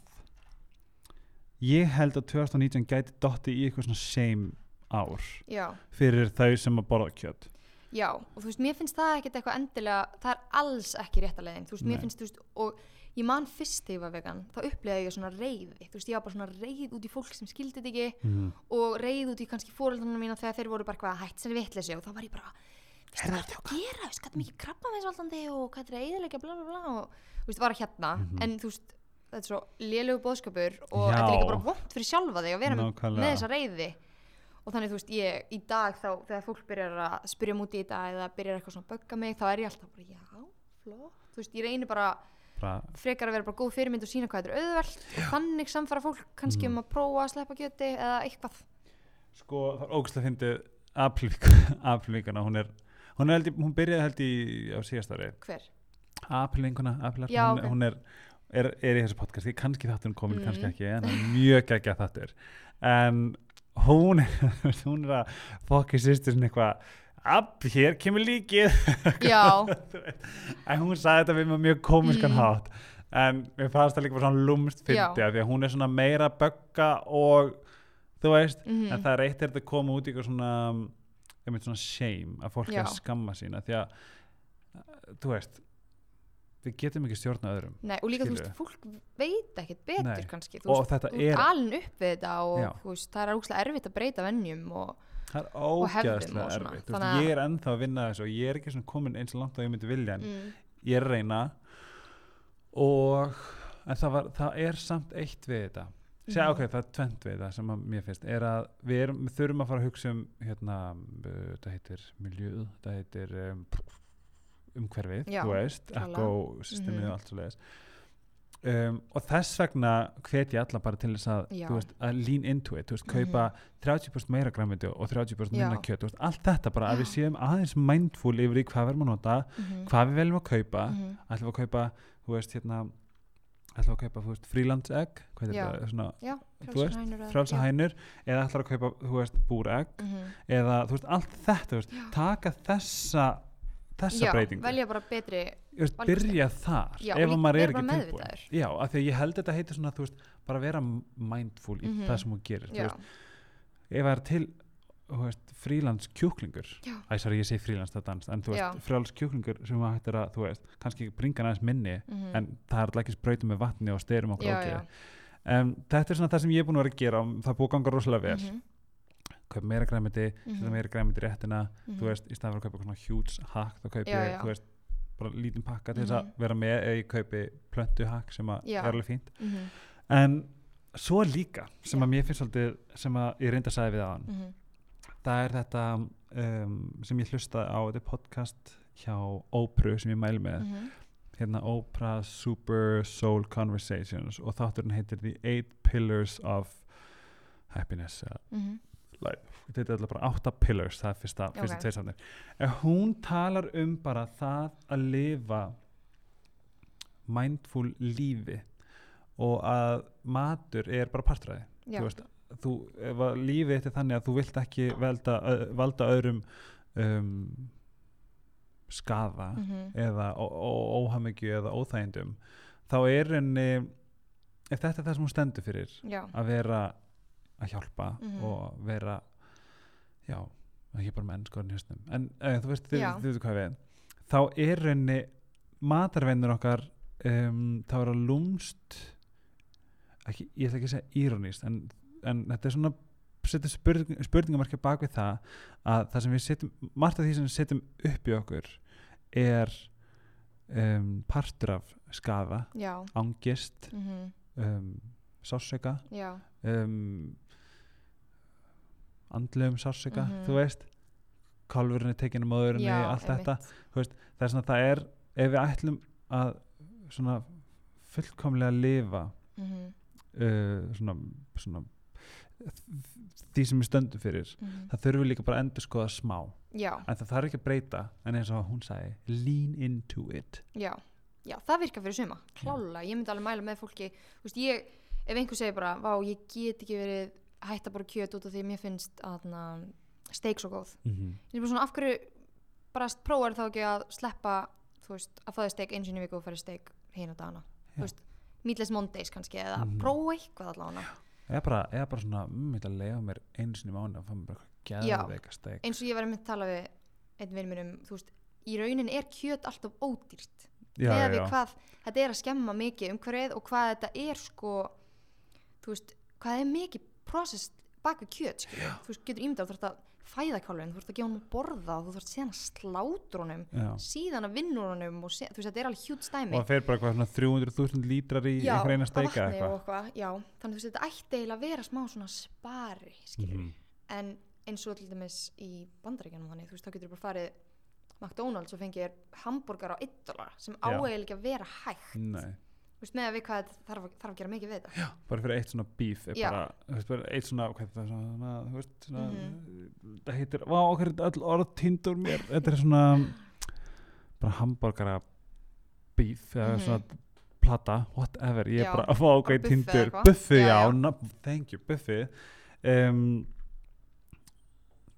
ég held að 2019 gæti dotti í eitthvað svona same ár já. fyrir þau sem að borða kjöt. Já, og þú veist, mér finnst það ekkert eitthvað endilega, það er alls ekki rétta leiðin, þú veist, mér Nei. finnst, þú veist, og ég man fyrst þegar ég var vegan, þá upplegaði ég svona reyði, þú veist, ég var bara svona reyð út í fólk sem skildi þetta ekki mm. og reyð út í kannski fóreldrarna mína þegar þeir voru bara eitthvað hætt sem vitleysi og þá var ég bara, hvað er þetta að gera, þú veist, hvað er mikið krabba með svaldandi og hvað er þetta eðilegja, bla bla bla og, þú veist, var hérna, Mhm. en þú veist, þetta er svo lélegu bóðskapur og þetta er líka bara vont fyrir sjálfa þig að vera Nákvæmlega. með þessa reyði og þannig þú veist ég í dag þá þegar fólk byrjar að spyrja múti í þetta eða byrjar eitthvað svona að bögga mig þá er ég alltaf bara já, flott. Þú veist ég reynir bara, frekar að vera bara góð fyrirmynd og sína hvað þetta er auðvelt. Og þannig samfara fólk kannski Mhm. um að prófa að sleppa kjöti eða eitthvað. Sko það er ógæslega fyndið aprilvíkuna hún er hún, er held, í- hún byrjaði held í á síðast ári. Hver? Aprilvíkuna Já, hún, ok. hún er, er, er í þessu podcasti kannski þáttur hún komin, Mhm. kannski ekki en það er mjög geggja þáttur. En hún er, hún er að fokki sýstur sinni eitthvað App, hér kemur líkið já, en hún sagði þetta við með mjög komiskan Mm. hátt en mér fannst það líka bara svona lúmst fyndi af því að hún er svona meira bögga og þú veist, Mhm. en það er eitt er þetta að koma út í eitthvað svona einmitt svona shame að fólk er að skamma sína því að þú veist við getum ekki stjórna öðrum Nei, og líka, þú Skilurðu. veist, fólk veit ekkert betur Nei. kannski, þú veist, þú er, alin upp við þetta og þú veist, það er úkslega erfitt að breyta vennjum og það er svona. erfitt að- ég er ennþá að vinna þessu og ég er ekki komin eins og langt og ég myndi vilja en mm, ég er að reyna og en það, var, það er samt eitt við þetta Segja, Mhm. ok, það er tvent við þetta sem að mér finnst er að við, erum, þurfum að fara að hugsa um hérna, uh, þetta heitir miljöð, þetta heitir um, umhverfið, þú veist ekosystemið Mhm. og allt svo leiðis um, og þess vegna hvet ég alla bara til þess að, Já. veist, að lean into it, veist, kaupa 30% meira græmiti og 30% minna Já. kjöt, þú veist, allt þetta bara að við séum aðeins mindful yfir í hvað við erum að nota mhm, hvað við veljum að kaupa mhm. ætlum við að kaupa, hérna ætlum að kaupa, veist, freelance-egg hvað er Já. þetta, svona Já, Þú veist, frjálsar hænur eða- já. ætlar að kaupa, búregg Mhm. eða, allt þetta, Já. taka þessa þessa Já, breytingu. velja bara betri veist, byrja þar Já, ef að maður er ekki tilbúin já, af því að ég held þetta heitir svona, veist, bara vera mindful í Mhm. það sem þú gerir veist, ef það er til frílands kjúklingur. Já. æ, sorry, ég segi frílands þetta dans en frílands kjúklingur sem að hættir að, veist, kannski bringa aðeins minni mhm. en það er ekki sprautum með vatni og styrum og já. en þetta er svona það sem ég er búin að vera að gera og það búið að ganga rosalega vel. Mhm, kaupa meira græmiti, setja mhm, meira græmiti réttina mhm. þú veist, í staðan fyrir að kaupa svona huge hack þá kaupi ég, þú veist, bara lítinn pakka til þess að Mhm. vera með eða ég kaupi plöntu hack sem að er alveg fínt Mhm, en svo líka sem að mér finnst svolítið sem að ég reynda að sagði við aðan mhm. það er þetta um, sem ég hlusta á þetta podcast hjá Ópru sem ég mæl með Mhm. hérna Oprah Super Soul Conversations og þátturinn heitir The Eight Pillars of Happiness eða Mhm. þetta er alltaf bara átta pillars það er fyrsta, fyrsta Ok. tveir safnir en hún talar um bara það að lifa mindful lífi og að matur er bara partræði þú veist, þú, lífið þetta er þannig að þú vilt ekki velda, valda öðrum um, skaða mhm, eða ó- ó- óhamingju eða óþægindum þá er henni ef þetta er það sem hún stendur fyrir já, að vera að hjálpa Mhm. og vera já, ekki bara með ennskorinn hjösnum en uh, þú veist, þið, veitu hvað við þá er henni matarveinur okkar um, þá er að lúmst ekki, ég ætla ekki að segja írónist en, en þetta er svona setja spurning, spurningamarkja bak við það að það sem við setjum margt af því sem við setjum upp í okkur er um, partur af skafa já, angist mhm, um, sársöka já, um, andlegum sársöka Mhm. þú veist. Kálfurinn er tekinn um móðurinni, já, allt þetta. einmitt. það er svona, það er ef við ætlum að svona fullkomlega lifa Mhm, uh, svona, svona því sem við stöndum fyrir mhm. það þurfum við líka bara að endur skoða smá. Já, en það þarf ekki að breyta en eins og hún sagði, lean into it. Já, já, það virkar fyrir suma. Klálega, ég myndi alveg mæla með fólki. Veist, ég, ef einhver segir bara vá, ég get ekki verið hætta bara kjöt út af því að mér finnst að steik svo góð, mm -hmm. ég er bara svona af hverju bara prófar þá ekki að sleppa veist, að þér steik eins og í viku og færi steik þú veist Meatless Mondays kannski, eða Mhm. prófa eitthvað allavega. Eða, bara, eða bara svona, mm, ég ætla að leiða mér einu sinni í mánu og fá mér geðveika steik. Eins og ég var að mynd tala við einn vinn minn um, þú veist, í raunin er kjöt alltaf ódýrt. Með já. hvað þetta er að skemma mikið umhverfið og hvað þetta er sko þú veist, hvað er mikið processed bak við kjöt skilur. þú veist, getur ímyndað, þú þarfst að fæða kálfin þú þarfst að gefa honum að borða og þú þarfst síðan að slátra honum Já. síðan að vinna úr honum og sé, þú veist, þetta er alveg hjút stæmi og það fer bara eitthvað svona 300.000 lítrar í já, einhver eina af steika eitthvað og eitthvað, já, þannig þú veist, þetta ætti eiginlega að vera smá svona spari, skilur Mhm. en eins og til dæmis í bandaríkjanum þannig, þú veist, þá getur bara farið McDonalds og fengið þér hambúrgar á 1 dollar sem á Já. eiginlega ekki að vera hægt Nei. Veist, með að við hvað þetta þarf, þarf að gera mikið við þetta bara fyrir eitt svona er Já. bara, veist, bara eitt svona, hvað er það svona, þú veist, svona Mhm. það heitir, vá, okkur er öll orð týnd úr mér þetta er svona bara hambúrgara beef eða Mhm. svona plata, whatever ég er Já, bara að fá okkur eitthvað. buffi, Já, já, já. na, thank you, buffi um,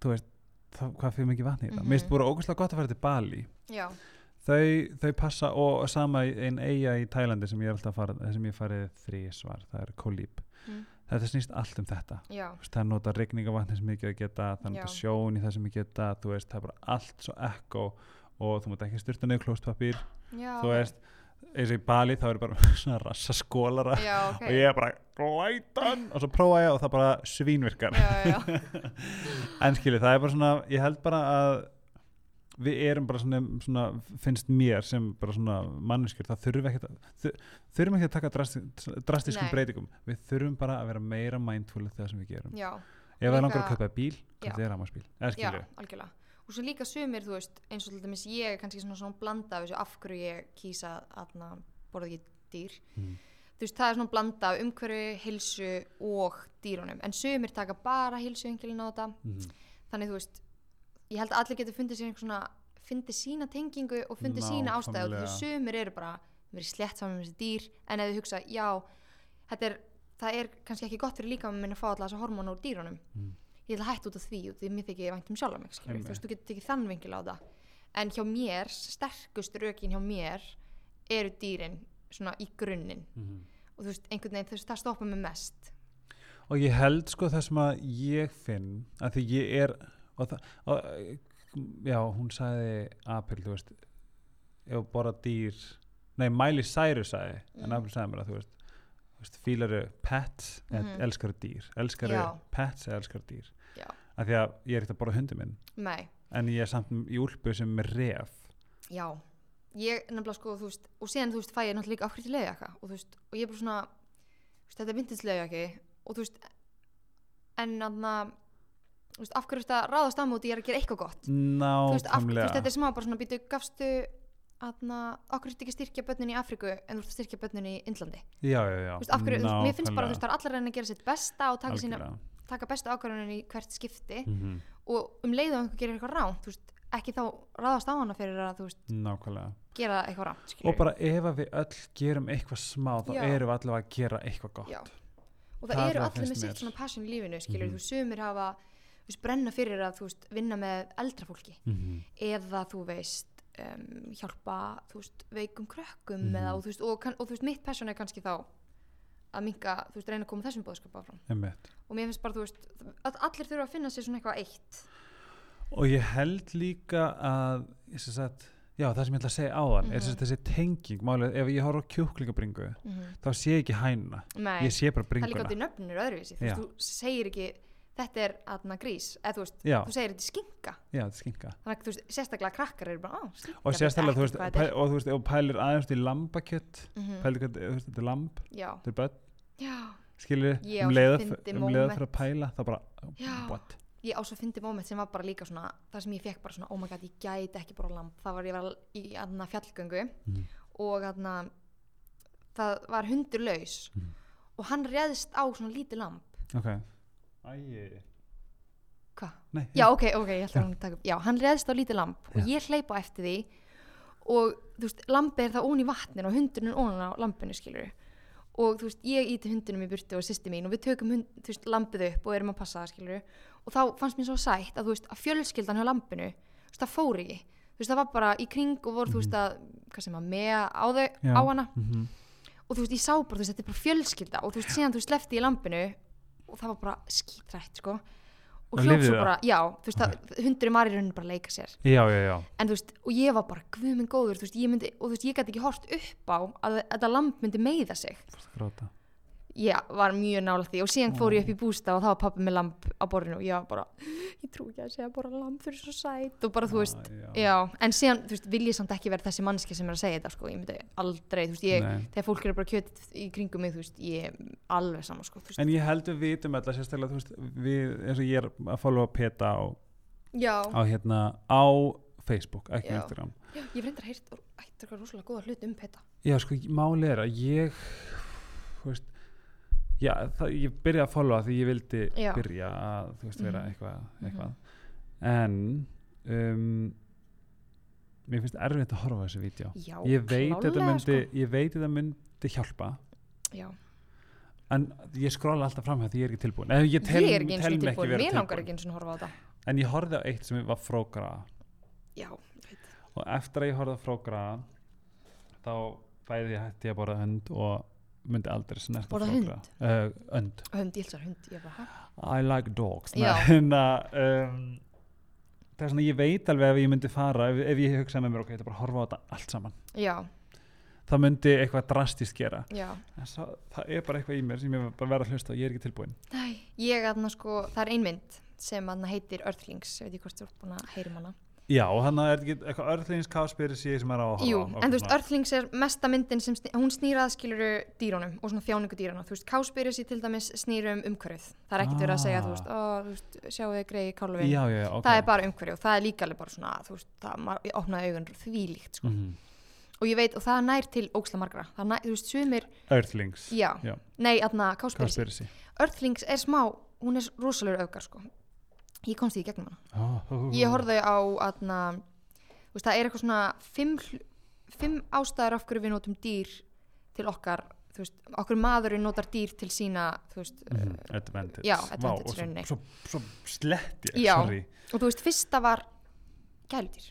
þú veist það, hvað fyrir mikið vatni í þetta, Mhm. mér finnst búin ógustlega gott að fara til Bali já, þau, þau passa og sama í ein eiga í Tælandi sem ég er alltaf fara sem ég farið þrísvar, það er Kólíp Mm. þetta snýst allt um þetta. Já, það nota regningavatni sem að geta það nota sjón í það sem ég geta þú veist, það er bara allt svo ekko og þú mútt ekki styrta niður klóstpapír þú veist, eins og í Bali þá er bara svona rassa skólara Já, ok. og ég er bara glætan! Og svo prófa ég og það bara svínvirkar. Já, en skilji, það er bara svona ég held bara að við erum bara svona, svona finnst mér sem bara svona manneskjur það þurfum ekki að þu- þurfum ekki að taka drasti, drastiskum Nei. breytingum við þurfum bara að vera meira mindful það sem við gerum já, ef það langar Líka- að kaupa bíl, það er algjörlega. Og svo líka sumir, þú veist, eins og til dæmis ég er kannski svona, svona blanda af þessu af hverju ég kýsa að borða ekki dýr. Mm. Þú veist, það er svona blanda af umhverju, hilsu og dýrunum. En sumir taka bara hilsu engilin á þetta. Mhm. Þannig, þú veist, ég held að allir getur fundið einhver svona, fundið sína tengingu og fundið sína ástæðu. Veist, sumir eru bara, verið slett saman með þessi dýr. En ef þau hugsa, já, þetta er, það er kannski ekki gott fyrir líka minna að fá alltaf þessa hormónu úr dýrunum Mm. ég ætla að hætta út af því því mér þykir vænt um sjálf þú veist, þú getur tekið þann vingil á það en hjá mér, sterkust rökin hjá mér eru dýrin svona í grunninn Mhm. og þú veist, einhvern veginn, veist, það stoppa mig mest og ég held sko það sem að ég finn að því ég er og það, og, já, hún sagði April, þú veist ef bara dýr nei, Miley Cyrus sagði, en Mm. April sagði mér að þú veist, fílaru pets Mhm. eða elskaru dýr elskaru Já. pets eða elskaru dýr Já. af því að ég er ekkert að borða hundi minn nei, en ég er samt í úlpu sem er ref já ég nefnilega sko, veist, og síðan þú veist fæ ég náttúrulega líka ákveðt í leiðjaka og þú veist, og ég er bara svona veist, þetta er vintage leiðjaki og þú veist, en aðna þú veist, af hverju veist að ráðast á mig út í að gera eitthvað gott? Þú veist, af, þú veist, þetta er smá bara svona býtu, gafstu aðna, okkur ertu ekki að styrkja börnin í Afriku en þú að styrkja börnin í Indlandi? Já, já, já, þú veist, af hverju, þú veist, mér finnst bara, þú veist, það er allar að reyna að gera sitt besta og taka, sína, taka bestu ákvarðunin í hvert skipti. Mhm. og um leið og einhver gerir eitthvað ránt þú veist, ekki þá ráðast á hana fyrir að þú veist, nákvæmlega. gera eitthvað ránt og bara ef að við öll gerum eitthvað smá þá erum við allavega að gera eitthvað gott. Já. og það, Það eru allir með sitt svona passion í lífinu skilur, Mhm. þú sumir hafa þú veist, brenna fyrir að veist, vinna með eldra fólki Mhm. eða þú veist um, hjálpa veist, veikum krökkum Mhm. eða, og, og, kann- og þú veist, mitt passion er kannski þá að minka, þú veist, reyna að koma þessum bóðskap áfram Einmitt. og mér finnst bara, þú veist, að allir þurfa að finna sér svona eitthvað eitt og ég held líka að ég sem sagt, já það sem ég ætla að segja áðan er Mhm. sem sagt þessi tenging málið, ef ég horf á kjúklingabringu þá sé ég ekki hænuna, ég sé bara það er líka bringuna átti nöfnir öðruvísi, þú veist, þú segir ekki þetta er aðna grís, eða þú veist já, þú segir þetta er skinka, já, þetta er skinka. Þannig að þú veist, sérstaklega krakkar eru bara, á, skinka og sérstaklega, þú veist, pæ, og þú veist, þú pælir aðeins í lambakjött Mhm. pælir hvað, þú veist, þetta er lamb, já, þetta er börn. Já, skilur, Ég á um svo leiða fyndið um leiða moment. fyrir að pæla, það bara Já. what, ég á svo fyndi moment sem var bara líka svona það sem ég fekk bara svona, oh my god, ég gæti ekki bara lamp, það var ég var í aðna fjallgöngu Mhm. og aðna það var hundur laus Mhm. og hann reðst á svona lítið lamp ok æi, hvað? nei, Já, ok, ok, ég ætla að taka upp Já, hann reðst á lítið lamp og ég hleypa eftir því og þú veist, lampið er það ón í vatninu og hundurinn er ón á lampinu, skilur og þú veist, ég íti hundinum í burtu og sýsti mín og við tökum hund, veist, lampið upp og erum að passa það, skilur og þá fannst mér svo sætt að þú veist, að fjölskyldan hjá lampinu, þú veist, það fór ekki þú veist, það var bara í kring og voru, þú veist, að hvað sem að með á þau, Já. á hana Mhm. og þú veist, ég sá bara, þú veist, þetta er bara fjölskylda og þú veist, síðan þú veist, lefti í lampinu og það var bara skítrætt, sko. Og Og hljóp lifði svo það? bara, já, þú veist, það, hundurinn var í rauninni bara að leika sér. Já, já, já, en þú veist, og ég var bara, guð minn góður, veist, myndi og þú veist, ég gæti ekki hort upp á að þetta lamp myndi meiða sig. Að ég var mjög nála því og síðan fór ég upp í bústa og þá var pappi með lamp á borðinu og ég var bara, ég trú ekki að segja bara lamp fyrir svo sætt og bara, þú veist Ah, já. já, en síðan, þú veist, vil ég samt ekki vera þessi mannski sem er að segja þetta, sko, ég myndi aldrei þú veist, ég, Nei. þegar fólk eru bara kjöt í kringum mig, þú veist, ég er alveg saman, sko, veist, En ég held við vitum alltaf sérstaklega, þú veist, við, eins og ég er að followa Peta á, á hérna, á Facebook, ekki Já. Instagram. já, ég heyrt og ættir eitthvað rosalega góða hlut um peta Já, sko, máli er að ég, þú veist, já, það, ég byrjaði að followa því ég vildi Já. byrja að, þú veist, vera Mhm. eitthvað, eitthvað. En, um, mér finnst erfitt að horfa þessu vídeo. já, Ég veit, þetta klárlega, myndi, sko. myndi hjálpa, já, en ég skróla alltaf fram því ég er ekki tilbúin. Eða ég tel, er ekki ekki tilbúin, mér langar ekki eins og horfa á þetta En ég horfði á eitt sem var frókara já, og eftir að ég horfði á frógra þá bæði ég hætti að borða hund og myndi aldrei snerta Borða frógra uh, hund hund, ég helsar hund, ég bara? I like dogs. Að, um, það er svona ég veit alveg ef ég myndi fara ef, ef ég hugsa með mér ok, ég ætla bara að horfa á þetta allt saman. Já, það myndi eitthvað drastist gera. Svo, það er bara eitthvað í mér sem ég bara verða að hlusta og ég er ekki tilbúin Nei, ég aðna sko, það er ein mynd sem aðna heitir Earthlings, ég veit ég hvort þú ert búin að heyra um hana. Já, hann er ekki eitthvað örðlingskaspyrisi sem er á að horfa Jú, en þú veist. Earthlings er mesta myndin sem, sný- hún snýr að skiluru dýrónum og svona þjáningu dýrana. Þú veist, Cowspiracy til dæmis snýr um umhverfið. Það er ekkert verið að segja, Ah. þú veist, ó, þú veist, sjáu þið greiði kálfin. já, já, já, ok Það er bara umhverfið og það er líka alveg bara svona, þú veist, það, opnaði augun því líkt, sko. Mhm. Og ég veit, og það nær til óksla margra. Það nær, þú veist, sumir, Earthlings já, Já. nei, aðna, Cowspiracy. Kaspyrisi Earthlings er smá, hún er rosalegur öfgar, sko. Ég komst því í gegnum hana. oh, ég horfði á aðna, þú veist, það er eitthvað svona fimm, fimm ástæður af hverju við notum dýr til okkar þú veist, okkur maðurinn notar dýr til sína þú veist, Mhm, uh, Advantage já, Vá, advantage og svo, svo, svo slett ég, Já. og þú veist, fyrsta var gæludýr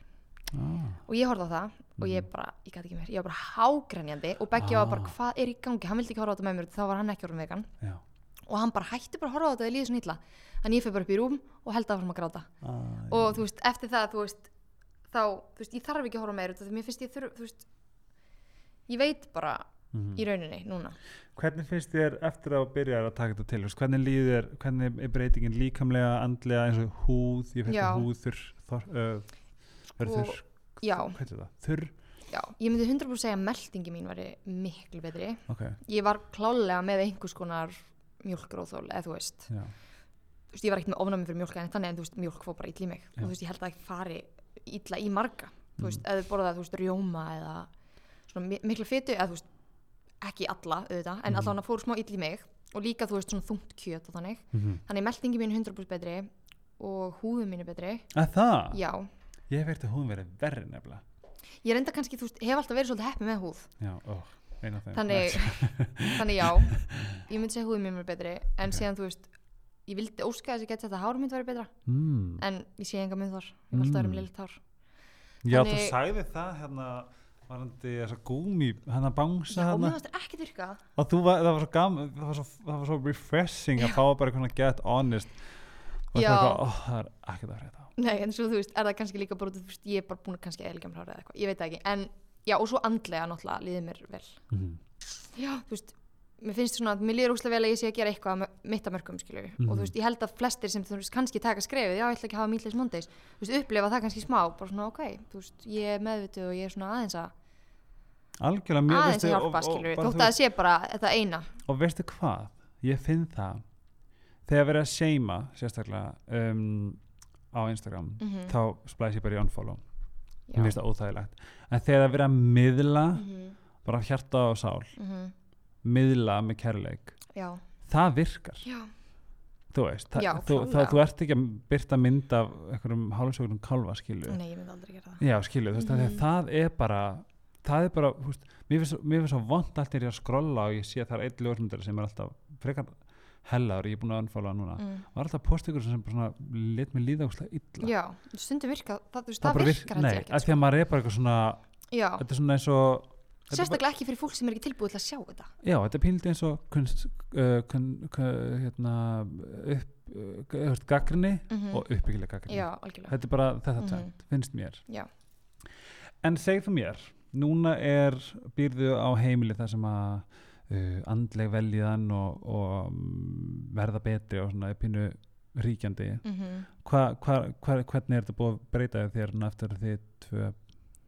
ah. og ég horfði á það og ég Mhm. bara, ég gæti ekki mér, ég var bara hágrenjandi og Beggi var bara, Ah. hvað er í gangi hann vildi ekki horfa á þetta með mér, þá var hann ekki orðin vegan Já. og hann bara hætti bara að horfa á þetta og líði svo nýtla þannig ég fyrir bara upp í rúm og held að fram að gráta Ah, og þú veist, eftir það, þú veist þá, þú veist, ég þarf ekki að horfa meira út af því mér finnst ég þurf, þú veist ég veit bara mhm. í rauninni núna Hvernig finnst þér eftir að byrja að taka þetta til? Veist, Hvernig líður, hvernig er breytingin líkamlega, andlega eins og húð, ég finnst að húð þurr, þor, uh, þurr, já, hvað er það? Þurr? já, ég myndi 100% segja að meldingi mín væri miklu betri Ok, ég var klálega með einhvers konar mjólkróþól, eða þú veist já. Veist, ég var ekkert með ofnami fyrir mjólk en þannig en þú veist, mjólk fór bara illa í mig. Og þú veist, ég held að það fari illa í marga. Þú veist, Mhm. eða þú borðað, þú veist, rjóma eða svona mi- mikla fytu eða þú veist, ekki alla auðvitað, en Mhm. allavega fór smá illa í mig og líka, þú veist, svona þungt kjöt og þannig. Mm þannig meldingi mín er 100% betri og húðum mín er betri. Að það? já, Ég hef veit að húðin verið verri nefnilega. ég reynda kannski, þú veist, hef alltaf verið svolítið heppi með húð. Já, ó, eina af þeim. þannig, þannig já. Ég myndi segja húðum mín er betri en síðan, þú veist, ég vildi óska þess að geta þetta hárum mitt verið betra Mm. en ég sé enga mun þar, ég var alltaf að vera um lill hár. Já, þú sagði það hérna varandi þessa gúmi, hérna bangsa já, og mér hérna fannst þetta ekki þurka og þú var, það var svo gaman, það var svo, það var svo refreshing að fá bara eitthvað get honest. Og það var eitthvað, ó, það er ekkert að frétta. Nei, en svo þú veist, er það kannski líka bara, veist, ég er bara búin að kannski mér hárið eða eitthvað, ég veit það ekki en, já, og svo andlega náttúrulega líður mér vel. Mm. já, þú veist, mér finnst svona að mér líður úrslega vel að ég sé að gera eitthvað mitt að mörgum, skilju Mhm. og þú veist, ég held að flestir sem þú veist, kannski taka skrefið, já, ég ætla ekki að hafa Meatless Mondays þú veist, upplefa það kannski smá, bara svona, ok þú veist, ég er meðvituð og ég er svona aðeins að algjörlega mér aðeins að hjálpa, skilju, þótt að það sé bara þetta eina. Og veistu hvað, ég finn það. Þegar verið að seima sérstaklega um, á Instagram mm þá splæs ég bara í unfollow. Já, ég finnst það óþægilegt. En þegar það verið að miðla Mhm, bara hjarta og sál mhm, miðla með kærleik. Já, það virkar, já, þú veist það, Já, þú, það, þú ert ekki að byrta mynd af einhverjum hálfsögurum kálfa skilu nei, ég myndi aldrei gera það. Já skilu, þú veist, mm. Mhm. það er bara það er bara, þú veist, mér finnst svo- vond allt þegar ég er að skrolla og ég sé að það er einn ljósmyndari sem er alltaf frekar hellaður, ég er búin að unfollowa núna. Mm. var alltaf ykkur sem bara svona lit mér líða óslega illa. Já, stundum virka það, það, það, virkar nei, ég að ekkert, því að maður er bara eitthvað svona sko. já, þetta er svona eins og er sérstaklega ekki fyrir fólk sem er ekki tilbúið til að sjá þetta Já, þetta er píldi eins og kunst, uh, kun, kun, hérna, upp, uh, gaggrinni Mhm. og uppbyggileg gaggrinni. já, algjörlega Þetta er bara þetta Mhm. tvent, finnst mér. já, En segð þú mér, núna er býrðu á heimili þar sem að uh, andleg veljiðan og, og um, verða betri og svona pínu ríkjandi. mm Hva, hva, hva, hvernig er þetta búið að breyta þér eftir þið tvö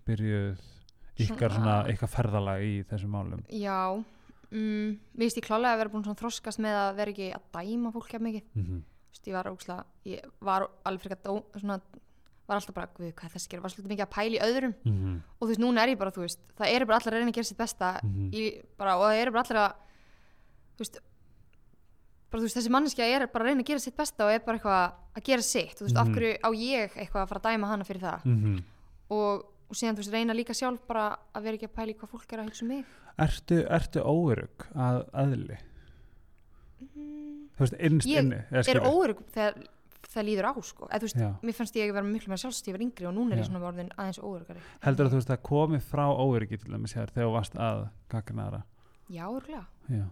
byrjuð ykkar, Svona- ykkar ferðalag í þessum málum? já mm, mér finnst ég klálega að vera búin svona að þroskast með að vera ekki að dæma fólk hjá mikið Mm -hmm. Ég var óksla, ég var alveg frekar dó, svona, var alltaf bara, guð, hvað þessi gerir, var svolítið mikið að pæla í öðrum Mm og þú veist, núna er ég bara, þú veist, það eru bara allir að reyna að gera sitt besta -hmm. í, bara, og það eru bara allir að þú veist bara þú veist, þessi manneskja er bara að reyna að gera sitt besta og er bara eitthvað að gera sitt þú veist, af Mhm. hverju á ég eitthvað að fara að dæma hana fyrir það Mm og, og síðan, þú veist, reyna líka sjálf bara að vera ekki að pæla í hvað fólk er að hugsa um mig. Ertu, ertu óörug að aðli? mm, Þú veist, innst Ég inni eða er óörug þegar það líður á sko. eða þú veist, Já. mér fannst ég að vera miklu með sjálfstíð ég var yngri og núna er ég svona orðin aðeins óörgari heldur að þú veist að komi frá óöryggi til dæmis hér þegar þú varst að gagnaðara já, örgulega já.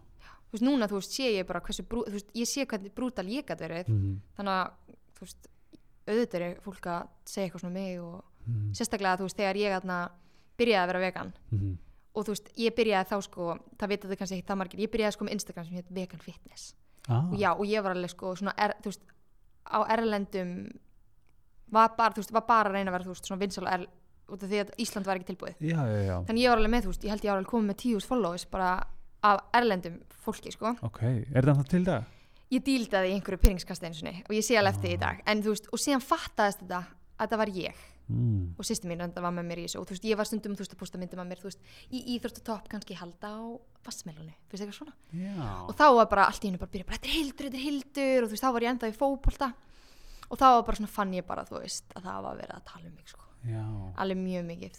Þú veist, núna, þú veist, sé ég bara hversu brú, þú veist, ég sé hvernig brútal ég gæti verið. Mm þannig að, þú veist, auðvitað er fólk að segja eitthvað svona um mig og -hmm. sérstaklega, þú veist, þegar ég aðna byrjaði að vera vegan. Mm og þú veist, ég byrjaði þá sko, það vita þau kannski ekki það margir, ég byrjaði sko með Instagram sem heit vegan fitness. Ah. og já, og ég var alveg sko svona, er, þú veist, á erlendum var bara, þú veist, var bara að reyna að vera, þú veist, svona vinsal er, út af því að Ísland var ekki tilbúið. Já, já, já, þannig ég var alveg með, þú veist, ég held ég var alveg komið með 10.000 followers bara af erlendum fólki, sko. Ok er það það til dag? ég díldaði í einhverju pyrringskast einu sinni og ég sé alveg eftir í dag, en þú veist, og síðan fattaðist þetta að það var ég Mm. og sýsti mín var með mér í þessu. Og þú veist, ég var stundum, þú veist, að posta myndum að mér, þú veist, í íþróttatopp kannski halda á vassmelunni, finnst eitthvað svona? Já, og þá var bara allt í hennu bara byrja bara, þetta er hildur, þetta er hildur og þú veist, þá var ég enda í fótbolta. Og þá var bara svona, fann ég bara, þú veist að það var verið að tala um mig, sko. Já. alveg mjög mikið.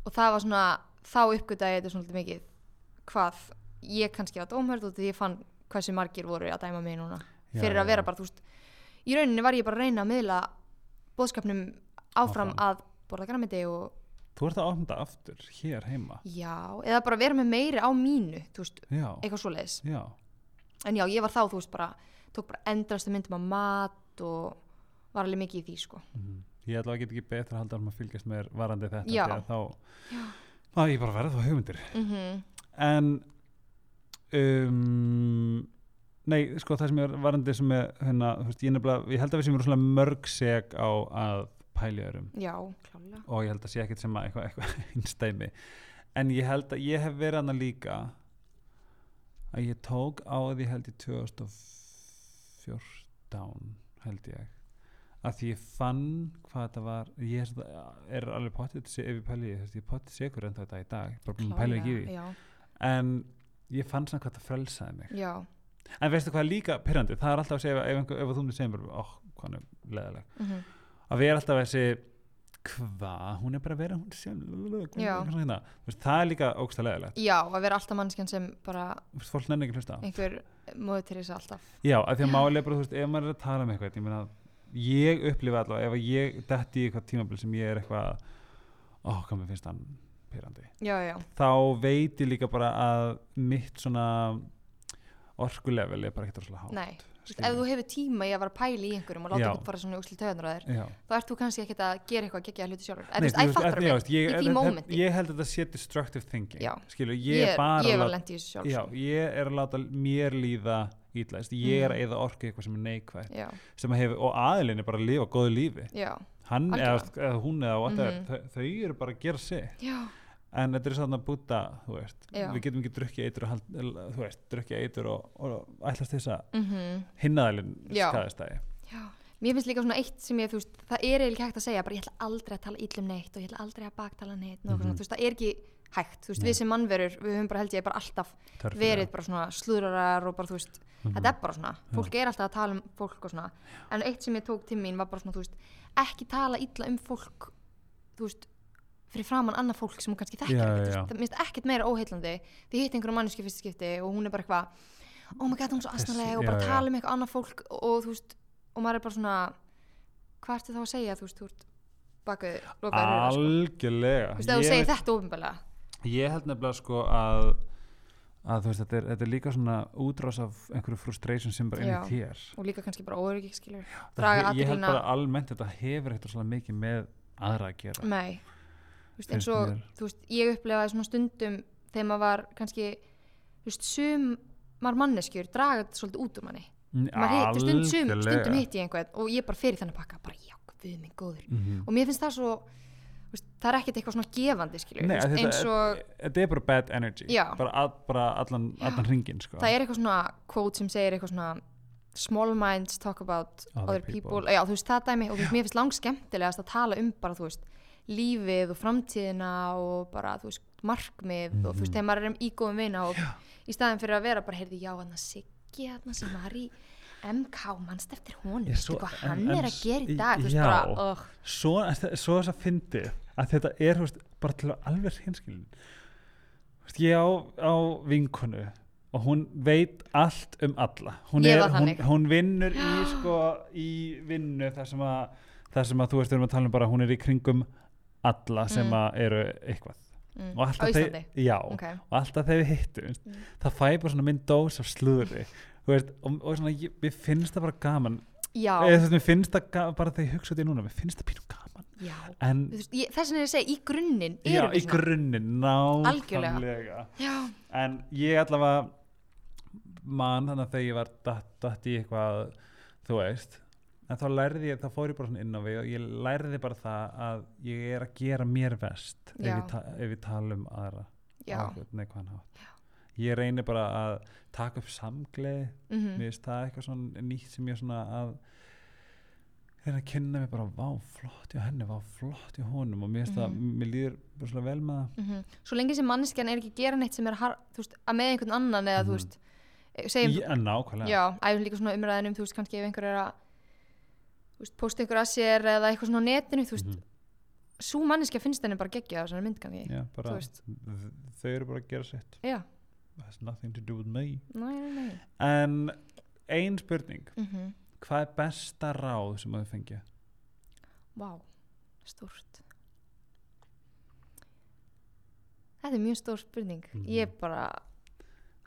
Og það var svona, þá uppgötaði þetta svona mikið hvað ég kannski var dómhörð og því ég fann hversu margir voru að dæma mig núna. Já, fyrir að vera bara, þú veist í rauninni var ég bara að reyna að miðla bóðskapnum áfram, Áfram. að borða græmiti og þú ert að þetta aftur hér heima já, eða bara vera með meiri á mínu þú veist, já, eitthvað svoleiðis já, en já, ég var þá, þú veist, bara tók bara endrastu myndum af mat og var alveg mikið í því, sko Mhm. ég ætla að geta ekki betra að halda um að fylgjast með varandi þetta Já. því að þá Já. að ég bara verði þá hugmyndir mm en um, nei, sko það sem er varandi sem er hérna, þú veist, ég, nefnilega, ég held að við sem eru svona mörg seg á að pæli öðrum. Já, klálega og ég held að sé ekkert sem að eitthvað, einstæmi en ég held að ég hef verið hana líka að ég tók á því held ég 2014 held ég. Að því ég fann hvað þetta var ég er, er alveg pottið ef ég pæli, ég ég pottið segur en þetta í dag bara pæla ekki í því. já, en ég fann svona hvað það frelsaði mig. Já, en veistu hvað er líka pyrrandi það er alltaf að segja ef, einhver, ef þú myndir segja mér oh, hvað er leðileg mm að erum alltaf þessi hvað, hún er bara að vera hún sjálf hérna. Það er líka ógsta leðilegt já, að vera alltaf mannskjan sem bara fólk nenni ekki að hlusta einhver móði til þess alltaf. Já, af því að máli er bara, þú veist, ef maður er að tala um eitthvað ég meina, ég upplifa allavega ef að ég detti í eitthvað tímabil sem ég er eitthvað ó, hvað mér finnst hann pyrrandi já, já, þá veit ég líka bara að mitt svona orkulevel er bara ekkert rosalega hátt. Nei Skilurðu. ef þú hefur tíma í að vera að pæla í einhverjum og láta eitthvað fara svona úsli töðunar að þér þá ert þú kannski ekkert að gera eitthvað geggja hluti sjálfur. Nei, þú veist, þú æ, veist, fattar já, mig, í því mómenti ég held að þetta sé destructive thinking Já. Skilur, ég, ég, bara ég sjálf já, ég er að láta mér líða ítlæst, ég er Mm. að eða orku eitthvað sem er neikvægt sem að hefur, og aðilinn er bara að lifa góðu lífi. Hann eða, hún eða Mhm. þau eru bara að gera sig já, en þetta er svona að búta við getum ekki drukkið eitur drukkið eitur og, og ætlast þess að mhm. hinnaðilinn Já. skæðistæði Já, mér finnst líka svona eitt sem ég, þú veist, það er eiginlega ekki hægt að segja, bara ég ætla aldrei að tala illum neitt og ég ætla aldrei að baktala neitt, mm Mhm. svona, þú veist, það er ekki hægt, þú veist, Nei. við sem mannverur, við höfum bara held ég bara alltaf verið bara svona slúðrarar og bara, þú veist, Mhm. þetta er bara svona, fólk er alltaf að tala um fólk og svona, en eitt sem ég tók til mín var bara svona, þú veist, ekki tala illa um fólk, þú veist, fyrir framann annað fólk sem hún kannski þekkir ekkert, það minnst ekkert meira óheillandi. Því hitt einhverjum manneski fyrst skipti og hún er bara eitthvað oh my god, hún er svo asnalega og bara já. tala um eitthvað annað fólk og þú veist, og maður er bara svona hvað ertu þá að segja, þú veist, þú ert bakaðu, lokaður hurðar, sko. algjörlega. Þú veist, ef þú segir þetta ofinbælega ég held nefnilega sko að að veist, þetta er, þetta er líka svona útrás af einhverju frustration sem bara inn í þér. Og líka kannski bara he- ég held bara almennt þetta hefur eitthvað mikið með aðra að gera. Nei, veist, eins og veist, ég upplefaði svona stundum þegar maður var kannski veist, sumar manneskjur draga þetta svolítið út úr manni. Maður hitt, stund, sum, stundum hitt ég einhvern og ég bara fyrir þannig pakka, bara já, við minn góður. Mm og mér finnst það svo það er ekkert eitthvað svona gefandi skilur, Nei, þetta, og er bara bad energy. Já. bara, að, bara allan, allan ringin sko. það er eitthvað svona quote sem segir eitthvað svona small minds talk about Other other, people. people, já þú veist það dæmi og mér finnst langt skemmtilegast að tala um bara þú veist lífið og framtíðina og bara þú veist markmið og þú veist Mhm. þegar maður er í góðum vina og í staðin fyrir að vera bara heyrði já hann að Siggi hann sem var í MK mannst eftir honum, veistu svo- hvað hann er að gera í dag? Þú veist já. bara, oh, svo, svo þess að fyndi að þetta er þú veist, bara til að alveg hinskilin veist, ég á, á vinkonu og hún veit allt um alla. Hún, er, hún, hún vinnur í sko í vinnu þar sem að þar sem að þú veist við erum að tala um bara hún er í kringum alla sem Mm. að eru eitthvað. Mm. og alltaf þeir, já, ok, og alltaf þegar við hittum Mm. það fæ bara svona minn dós af slúðri veist, og, og svona, ég, mér finnst það bara gaman. Eða þú veist, mér finnst það ga- bara þegar ég hugsa þetta núna mér finnst það pínu gaman. En ég, þess vegna er ég að segja, í grunninn já, í grunninn, nákvæmlega. En ég allavega man þannig að þegar ég var datt í eitthvað þú veist en þá lærði ég, þá fór ég bara svona inn á við og ég lærði bara það að ég er að gera mér vest ef ég, ta ef ég tala um aðra já, á einhvern neikvæðan hátt. Ég reynir bara að taka upp samgleði. Mhm, mér finnst það eitthvað svona nýtt sem ég svona að reyna að kynna mig bara vá flott hjá henni, vá flott hjá honum. Og mér það, Mhm. mér líður svona vel með það. Mhm. svo lengi sem manneskjan er ekki að gera neitt sem er har, þú veist, að með einhvern annan eða þú Mhm. veist, eh, segjum Já, nákvæmlega. Já, æfum líka svona umræðinum, þú veist, kannski ef einhver er að veist, posta einhver að sér eða eitthvað svona á netinu, þú veist, Mhm. svo manneskja finnst henni bara geggja á þessari mynd kannski. Já, bara, þau eru bara að gera sitt Já, It has nothing to do with me næ. en ein spurning Mm hvað er besta ráð sem þau fengja Vá, stórt. Þetta er mjög stór spurning. Mhm. Ég er bara,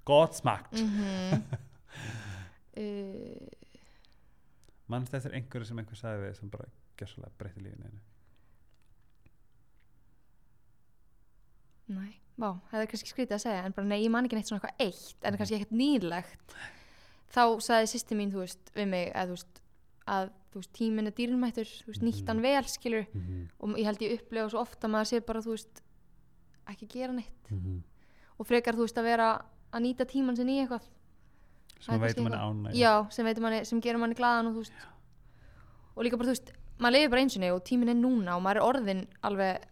gott smakt mm -hmm. uh, mannst eftir einhverju sem einhver sagði við sem bara gerðslega breytti lífinu einu næ, vá, það er kannski skrítið að segja, en bara nei, ég man ekki neitt svona eitthvað eitt, en kannski ekkert nýlegt. Þá sagði sýsti mín, þú veist, við mig, að þú veist, að þú veist, tíminn er dýrmættur, þú veist, nýtt hann vel, skilur, og ég held ég upplega svo ofta að maður sé bara, þú veist, ekki gera neitt. Og frekar, þú veist, að vera að nýta tímann sinni í eitthvað sem veitum kannski henni ánæg já, sem, veitir manni, sem gerir manni glaðan og þú veist. Og líka bara, þú veist, maður lifir bara einsinni og tíminn er núna og maður er orðin alveg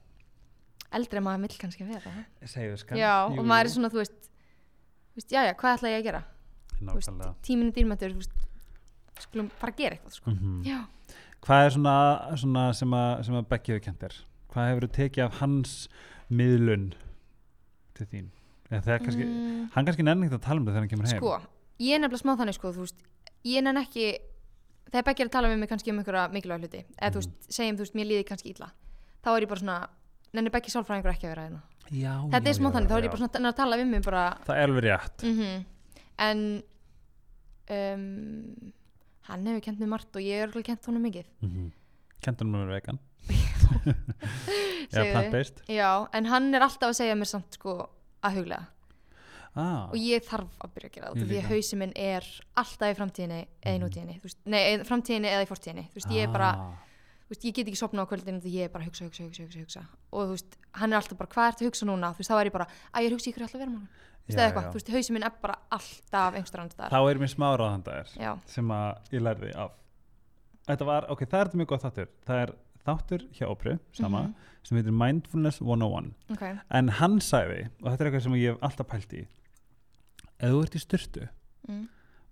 eldri en maður vill kannski vera segðu skan já, og maður er svona, þú veist þú veist, já, já, hvað ætla ég að gera? Veist, tíminn er dýrmættur, þú veist skulum fara að gera eitthvað, sko. Mhm. já, hvað er svona, svona sem að, sem að Becky hefur kent þér? Hvað hefur þú tekið af hans miðlun til þín? Kannski, Mm, hann kannski nenni ekki að tala um það þegar hann kemur heim. Sko, ég er nefnilega smá þannig, sko, þú veist ég nenn ekki, þegar Becky er að tala við mig kannski um einhverja mikilvæg hluti eða þú Mhm. veist, segjum, þú veist, mér líði kannski illa þá er ég bara svona, nenni Becky sálfræðingur ekki að vera hérna. Já, þetta já, er smá já, þannig, þá er já. ég bara svona að tala við mig bara, það er alveg rétt. Mm en um, hann hefur kent mér margt og ég er alveg kent honum mikið. Mm -hmm. hann að vera vegan. Eða plant-based. Já, en hann er alltaf að segja mér samt sko að huglega ah, og ég þarf að byrja að gera það því að hausin minn er alltaf í framtíðinni eða í Mhm. nútíðinni, veist, nei, framtíðinni eða í fortíðinni, þú veist, ég er bara ah, þú veist, ég get ekki sopna á kvöldinu því ég er bara að hugsa, hugsa, hugsa, hugsa, hugsa. Og þú veist, hann er alltaf bara, hvað ertu að hugsa núna? Þú veist, þá er ég bara, að ég hugsa ykkur alltaf vera mánu þú veist, eða eitthvað, þú veist, hausin minn er bara alltaf einhverstað annars staðar. þá er mér smá ráðandaðir já, sem að ég lærði af. Þetta var, ok, það er þetta mjög gott þáttur. Það er þáttur hjá Opru sama, Mhm. sem heitir Mindfulness 101 ok, en hann sagði, og þetta er eitthvað sem ég hef alltaf pælt í ef þú ert í styrtu mm.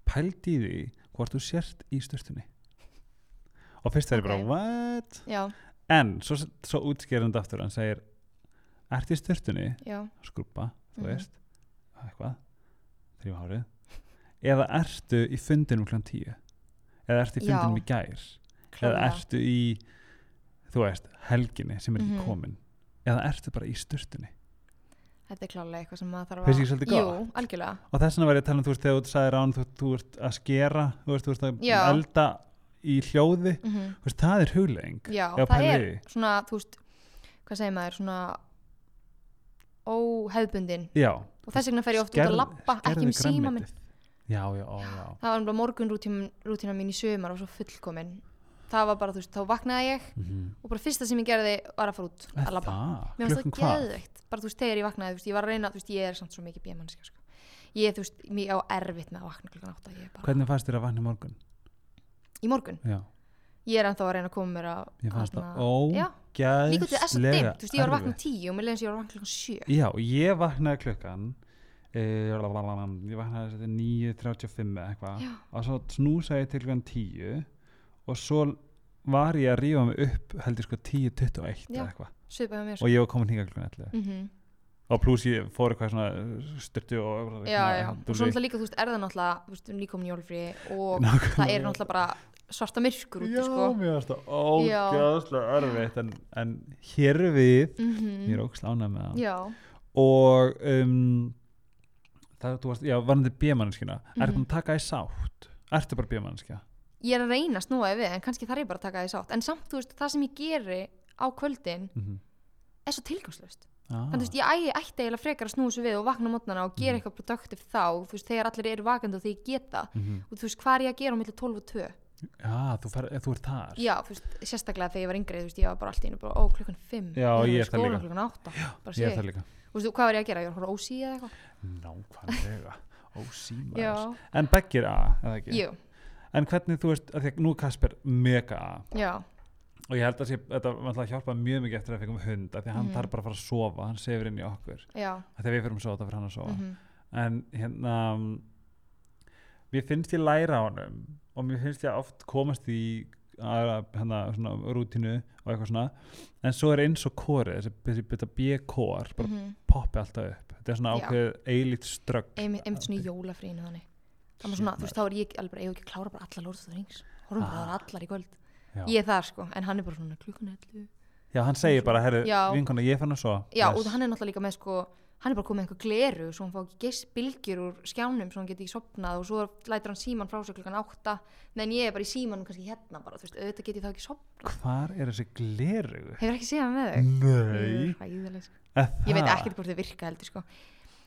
pælt í því hvort þú sért í styrtunni og fyrst það er Ok. bara, what? já, en svo, svo útskýrandi aftur hann segir, ert í styrtunni já skrúpa, þú Mhm. veist eitthvað, þrjú hárið eða ertu í fundinum kl. 10 eða ertu í Já. fundinum í gær eða ertu í þú veist, helginni sem er ekki Mhm. komin eða ertu bara í styrtunni þetta er klálega eitthvað sem maður þarf Finnst ekki svolítið jú, gott? algjörlega. Og þess vegna var ég að tala um, þú veist, þegar þú sagði rán þú, þú ert að skera, þú veist, þú ert að Já. elda í hljóði, mm þú veist, það er huglegging já, það pæli er svona, þú veist hvað segir maður, svona óhefbundin já, og þess vegna fer ég oft út að labba ekki um síma minn. Já, já, ó, já. Það var bara morgun rútína mín í sömar og svo fullkomin. Það var bara, þú veist, þá vaknaði ég mm og bara fyrsta sem ég gerði var að fara út að labba. það? mér finnst það geðveikt bara þú veist, þegar ég vaknaði, þú veist, ég var að reyna þú veist, ég er samt svo mikið bímanniska sko. ég, þú veist, mér á erfitt með að vakna klukkan átta ég er bara, Hvernig fannst þér að vakna í morgun? í morgun, Já, ég er ennþá að reyna að koma mér að ég fannst það já, líka til þess að ógæðslega dimm, þú veist, ég var að vakna erfitt. tíu og mér leiðins ég var að vakna klukkan sjö Já, ég vaknaði klukkan e, ég vaknaði þetta 9.35 eða eitthvað og svo snúsaði ég til klukkan 10 og svo var ég að rífa mig upp heldur sko 10.21 Já. eða eitthvað svipaði mér. Og ég var komin hingað klukkan 11 mm og pluss ég fór eitthvað svona styrtu og já, já, og svo náttúrulega líka, þú veist, er það náttúrulega þú veist, nýkomin jólfrí og Nákvæmlega. það er náttúrulega bara svarta myrkur úti, já, sko. mér varst það ógæðslega örfitt en, en hér er við. Mm ég er ógæðslega ánægð með það. Já, og um, það, þú varst, já, varandi bjömannskina mm Mhm. ertu að taka í sátt? Ertu bara bjömannskja ég er að reyna að snúa þig við en kannski þarf ég bara að taka því sátt. En samt, þú veist, það sem ég geri á kvöldin mm -hmm. er svo tilgangslöst ah. þannig, þú veist, ég ætti eiginlega frekar að snúa svo við og vakna mótnana og gera Mhm. eitthvað produktiv þá, þú veist, þegar allir eru vakandi og ég geta. Mm og þú veist, hvað er ég að gera milli 12 og 2 já, þú, fer, þú ert þar. Já, þú veist, sérstaklega þegar ég var yngri þú veist, ég var bara allt í einu bara, ó, klukkan 5 Já, ég er það líka. klukkan 8 bara ég er það líka. Þú veist, hvað var ég að gera, ég var að horfa ósí já, en hvernig þú veist, að því að nú er Kasper mega A. Já, og ég held að sé, þetta alltaf hjálpað mjög mikið eftir að við fengum hund af því hann Mhm. þarf bara að fara að sofa hann sefur inn í okkur. Að við fyrir að sofa, það fyrir hann að sofa. Mhm, en hérna mér finnst ég læra á honum og mér finnst ég oft komast í aðra hérna, svona, rútínu og eitthvað svona. En svo er eins og kórið, þessi, byrja B-kór bara mhm. poppi alltaf upp. Þetta er svona ákveð eilít strögg. Einmitt svona í jólafrínu þannig. Þú veist, þá er ég alveg ég hef ekki að klára bara alla Lord of the Rings. Horfum bara allar í kvöld já. ég er þar sko, en hann er bara svona klukkan 11 já, hann segir bara, herru, vinkona, ég fann að svo já, og hann er náttúrulega líka með sko hann er bara komið með einhver gleru svo hann fá ekki geist bylgjur úr skjánum svo hann geti ekki sopnað og svo lætur hann síman frá sig klukkan 8 meðan ég er bara í símanum kannski hérna bara, þú veist, auðvitað get ég þá ekki sopnað hvar er þessi gleru? hefur ekki hann með þau? Nei, Hræðileg, sko. Ég veit það? ekkert hvort þau virka heldur sko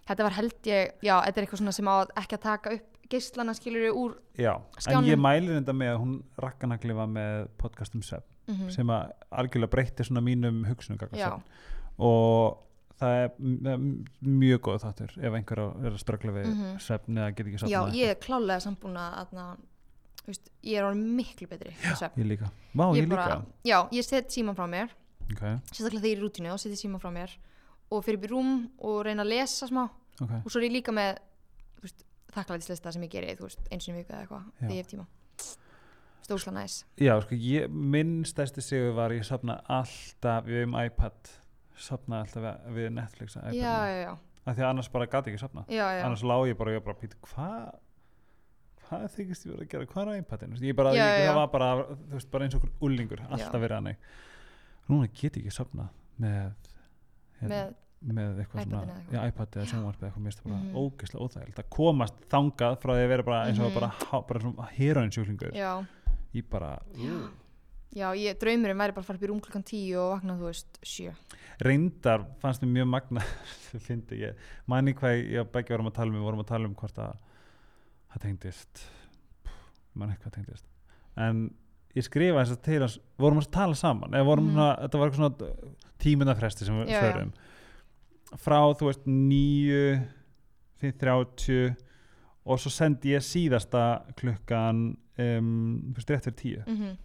þetta var held ég, já, þetta er eitthvað svona sem á að ekki að taka upp geislana skilur úr Já, en skjánum. ég mæli þetta með að hún rakkanagli var með podcast um svefn mm sem að algjörlega breytti svona mínum hugsunum já, og það er mjög góð þáttur ef einhver er að ströggla við Mhm. svefn eða get ekki já, sofnað ég er klálega sambúna að veist, ég er orðin miklu betri svefn. ég líka, vá ég, Ég bara- líka. Já, ég set síman frá mér ok, sérstaklega þegar ég er í rútinu og setja síman frá mér og fyrir í rúm og reyna að lesa smá. Ok, og svo er ég líka með þakklæðislista sem ég geri eins og viku eða eitthvað þegar ég hef tíma stórsla næs. Já sko ég, minn stærsti sigur var ég sopna alltaf við um iPad sopna alltaf við, Netflix já, já, já, af því að annars bara gati ekki já. annars lá ég bara ég bara píti hvað hvað þykist ég verið að gera, hvað er iPadin ég bara, ég, það var bara þú veist, bara eins og okkur úlingur, alltaf verið hannig núna get ég ekki sopna með með, með eitthvað svona eða eitthvað. já, iPad eða sjónvarp eða eitthvað mér finnst það bara Mhm. ógeðslega óþægild að komast þangað frá því að vera bara eins og Mhm. bara, há- bara svona heroinsjúklingur já, ég bara, uh. já, ég, draumurinn væri bara að fara upp í rúm klukkan tíu og vakna, þú veist, sjö reyndar fannst mér mjög magna sem fyndi ég, manni hvað ég og Beggi vorum að tala um, við vorum að tala um hvort að það tengdist mann eitthvað tengdist en ég skrifa þess að til hans vorum að tala saman, eða vorum Mhm. svona, þetta var eitthvað svona tímunafresti sem við förum. Frá þú veist nýju fyrir þrjáttju og svo sendi ég síðasta klukkan um, veist rétt fyrir tíu. Mm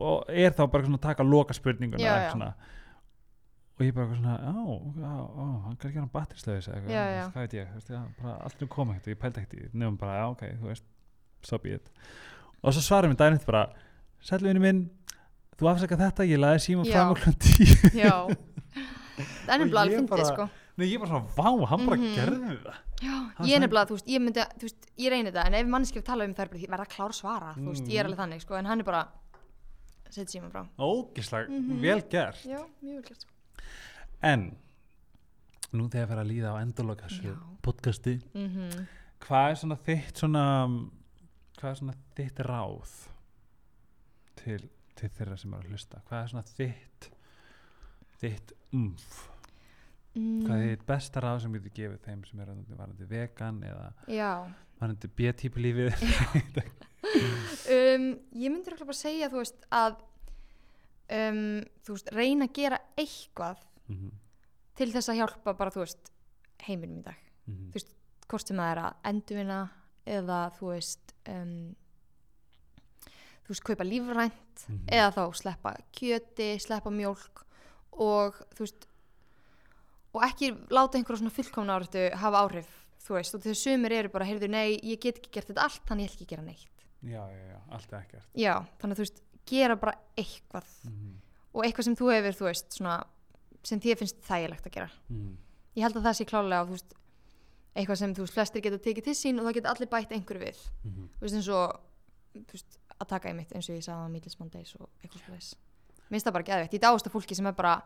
og er þá bara svona að taka loka spurninguna Já, já. svona. og ég bara eitthvað svona á, á, á, hann kann ekki batterislega eða eitthvað, hvað veit ég, bara allt er komið ekkert og ég pældi ekkert í, nefnum bara, já, ok, þú veist so be it og svo svarum við daginn eftir bara, sælvinni minn þú afsaka þetta, ég laði síma Já. fram okkur tíu. Já. Það er Og nefnilega alveg ég fyndið bara- sko. Nei, ég bara svona, vá, hann bara Mhm. gerði það Já, ég er nefnilega, þú veist, ég myndi, þú veist, ég reynir þetta en ef mannskjöf tala um það er bara, ég verða að klára að svara þú veist, ég er alveg þannig, sko, en hann er bara setja síma frá ógislega Mhm. vel gert. Já, mjög vel gert. En, nú þegar fyrir að líða á endurloka þessu podcasti mm hvað er svona þitt svona hvað er svona þitt ráð til, til þeirra sem er að hlusta? Hvað er svona þitt þitt umf? Mm, hvað er þitt besta ráð sem getur gefið þeim sem er varandi vegan eða Já, varandi B-típu lífið? Um, ég myndi örugglega bara segja, þú veist, að um, þú veist, reyna að gera eitthvað Mhm, til þess að hjálpa bara, þú veist, heiminum í dag. Mhm, Þú hvort sem það er að endurvinna eða þú veist um, þú veist kaupa lífrænt mhm. eða þá sleppa kjöti, sleppa mjólk og þú veist og ekki láta einhverja svona fullkomna áratu hafa áhrif þú veist og þegar sumir eru bara, heyrðu nei, ég get ekki gert þetta allt þannig ég ætla ekki gera neitt. Já, já, já, allt er ekkert. Já, þannig að þú veist, gera bara eitthvað. Mhm, og eitthvað sem þú hefur, þú veist, svona sem þér finnst þægilegt að gera. Mhm. ég held að það sé klálega þú veist, eitthvað sem þú veist, flestir geta tekið til sín og það geta allir bætt einhverju við. Mhm. þú veist eins og veist, að taka einmitt eins og ég sagði á Meatles Mondays og eitthvað slúðis minnst það bara geðveitt, ég dáist að fólki sem er bara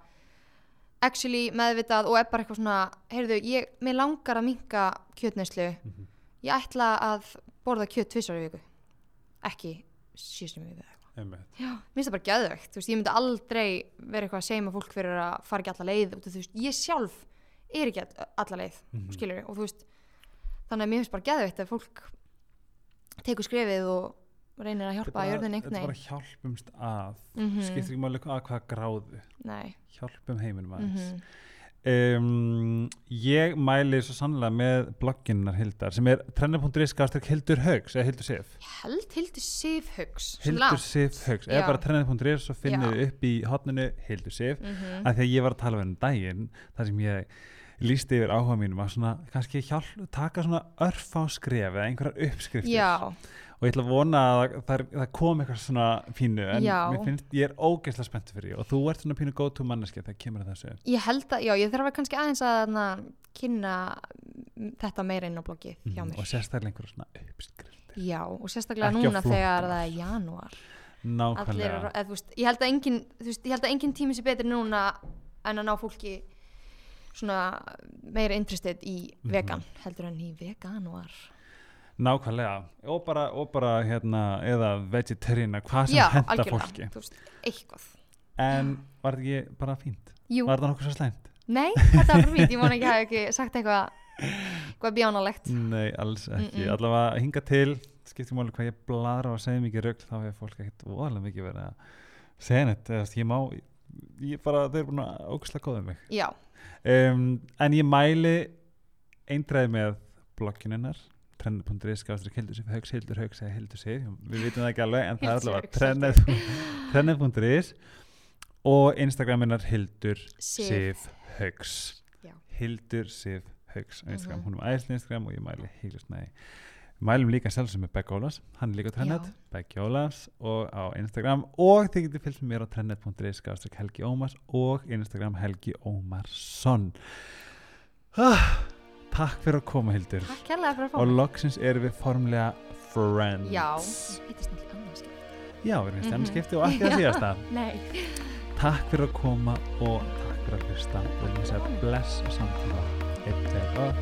actually meðvitað og er bara eitthvað svona heyrðu, ég, mér langar að minka kjötneyslu. Mhm. ég ætla að borða kjöt tvisar í viku. Ekki sísnum í viku. Já, minnst það bara geðveikt, þú veist, ég myndi aldrei vera eitthvað að með fólk fyrir að fara ekki alla leið. Þú veist, ég sjálf er ekki all- alla leið, Mhm. skilur og þú veist, þannig að mér finnst bara geðveikt að fólk tekur skrefið og reynir að Þetta hjálpa að jörðin Þetta er einhvern bara hjálpumst að. Mhm. skiptir ekki máli að hvað gráðu. Nei, hjálpum heiminum aðeins. Mhm, um, ég mæli svo sannlega með blogginnar Hildar sem er trendar.is skástrík Hildur Haugs eða Hildur Sif. Held Hildur Sif Hugs Hildur Sif Haugs. Eða bara trendar.is og finnir Já. upp í hotninu Hildur Sif. Mm að því að ég var að tala við henni daginn þar sem ég lísti yfir áhuga mínum að svona kannski hjálp, taka svona örf á skref eða einhverjar uppskriftir. Já, og ég ætla að vona að það, það kom eitthvað svona pínu en finnst, ég er ógeðslega spennt fyrir því. Og þú ert svona pínu go to manneski þegar kemur að þessu. Ég held að, já, ég þarf kannski aðeins að na, kynna þetta meira inn á bloggið hjá Mhm, mér. og sérstaklega einhverjar svona uppskriftir. Já, og sérstaklega Ekki núna þegar það er janúar. Allir, nákvæmlega eða, þú veist, ég held að engin veist, ég held að engin tími sé betri núna en að ná fólki svona meira interested í Mhm. vegan heldur en í veganuar nákvæmlega. Og bara, og bara hérna eða vegetarian hvað sem henda fólki. veist, eitthvað. En var þetta ekki bara fínt? Jú, var þetta nokkuð svo slæmt? nei, þetta var fínt ég vona ekki hafa ekki sagt eitthvað eitthvað bjánalegt Nei, alls ekki, Mm-mm. allavega hinga til skiptir máli hvað ég bladra og segja mikið rögl þá hefur fólk ekkert voðalega mikið verið að segja neitt, ég má ég bara, þau eru búin að ógustlega góða mig. Já, um, en ég mæli eindræði með bloggininnar trend.is skástrík hildur hildur haugs eða hildur sig, við vitum það ekki alveg en það er Hildur allavega trend.is og Instagraminnar hildur Sif. Já. hildur Sif Instagram, Mhm. hún er æðislega Instagram og ég mæli heiklust næði mælum líka sjálf sem er Begg Ólafs. Hann er líka á Trennet. Begg Ólafs og á Instagram. Og þið getur fylgst með mér á trennet.is skástrík Helgi Ómars og Instagram Helgi Ómarsson. Ah, Takk fyrir að koma Hildur. Takk kærlega fyrir að fá og loksins erum við formlega friends. Já, hittast náttúrulega annars skipti. Já, við erum mm Mhm. skipti og ekki að síðasta. Nei, Takk fyrir að koma og takk fyrir að hlusta. Og við segja bless og samtíma. Eitt, tveir og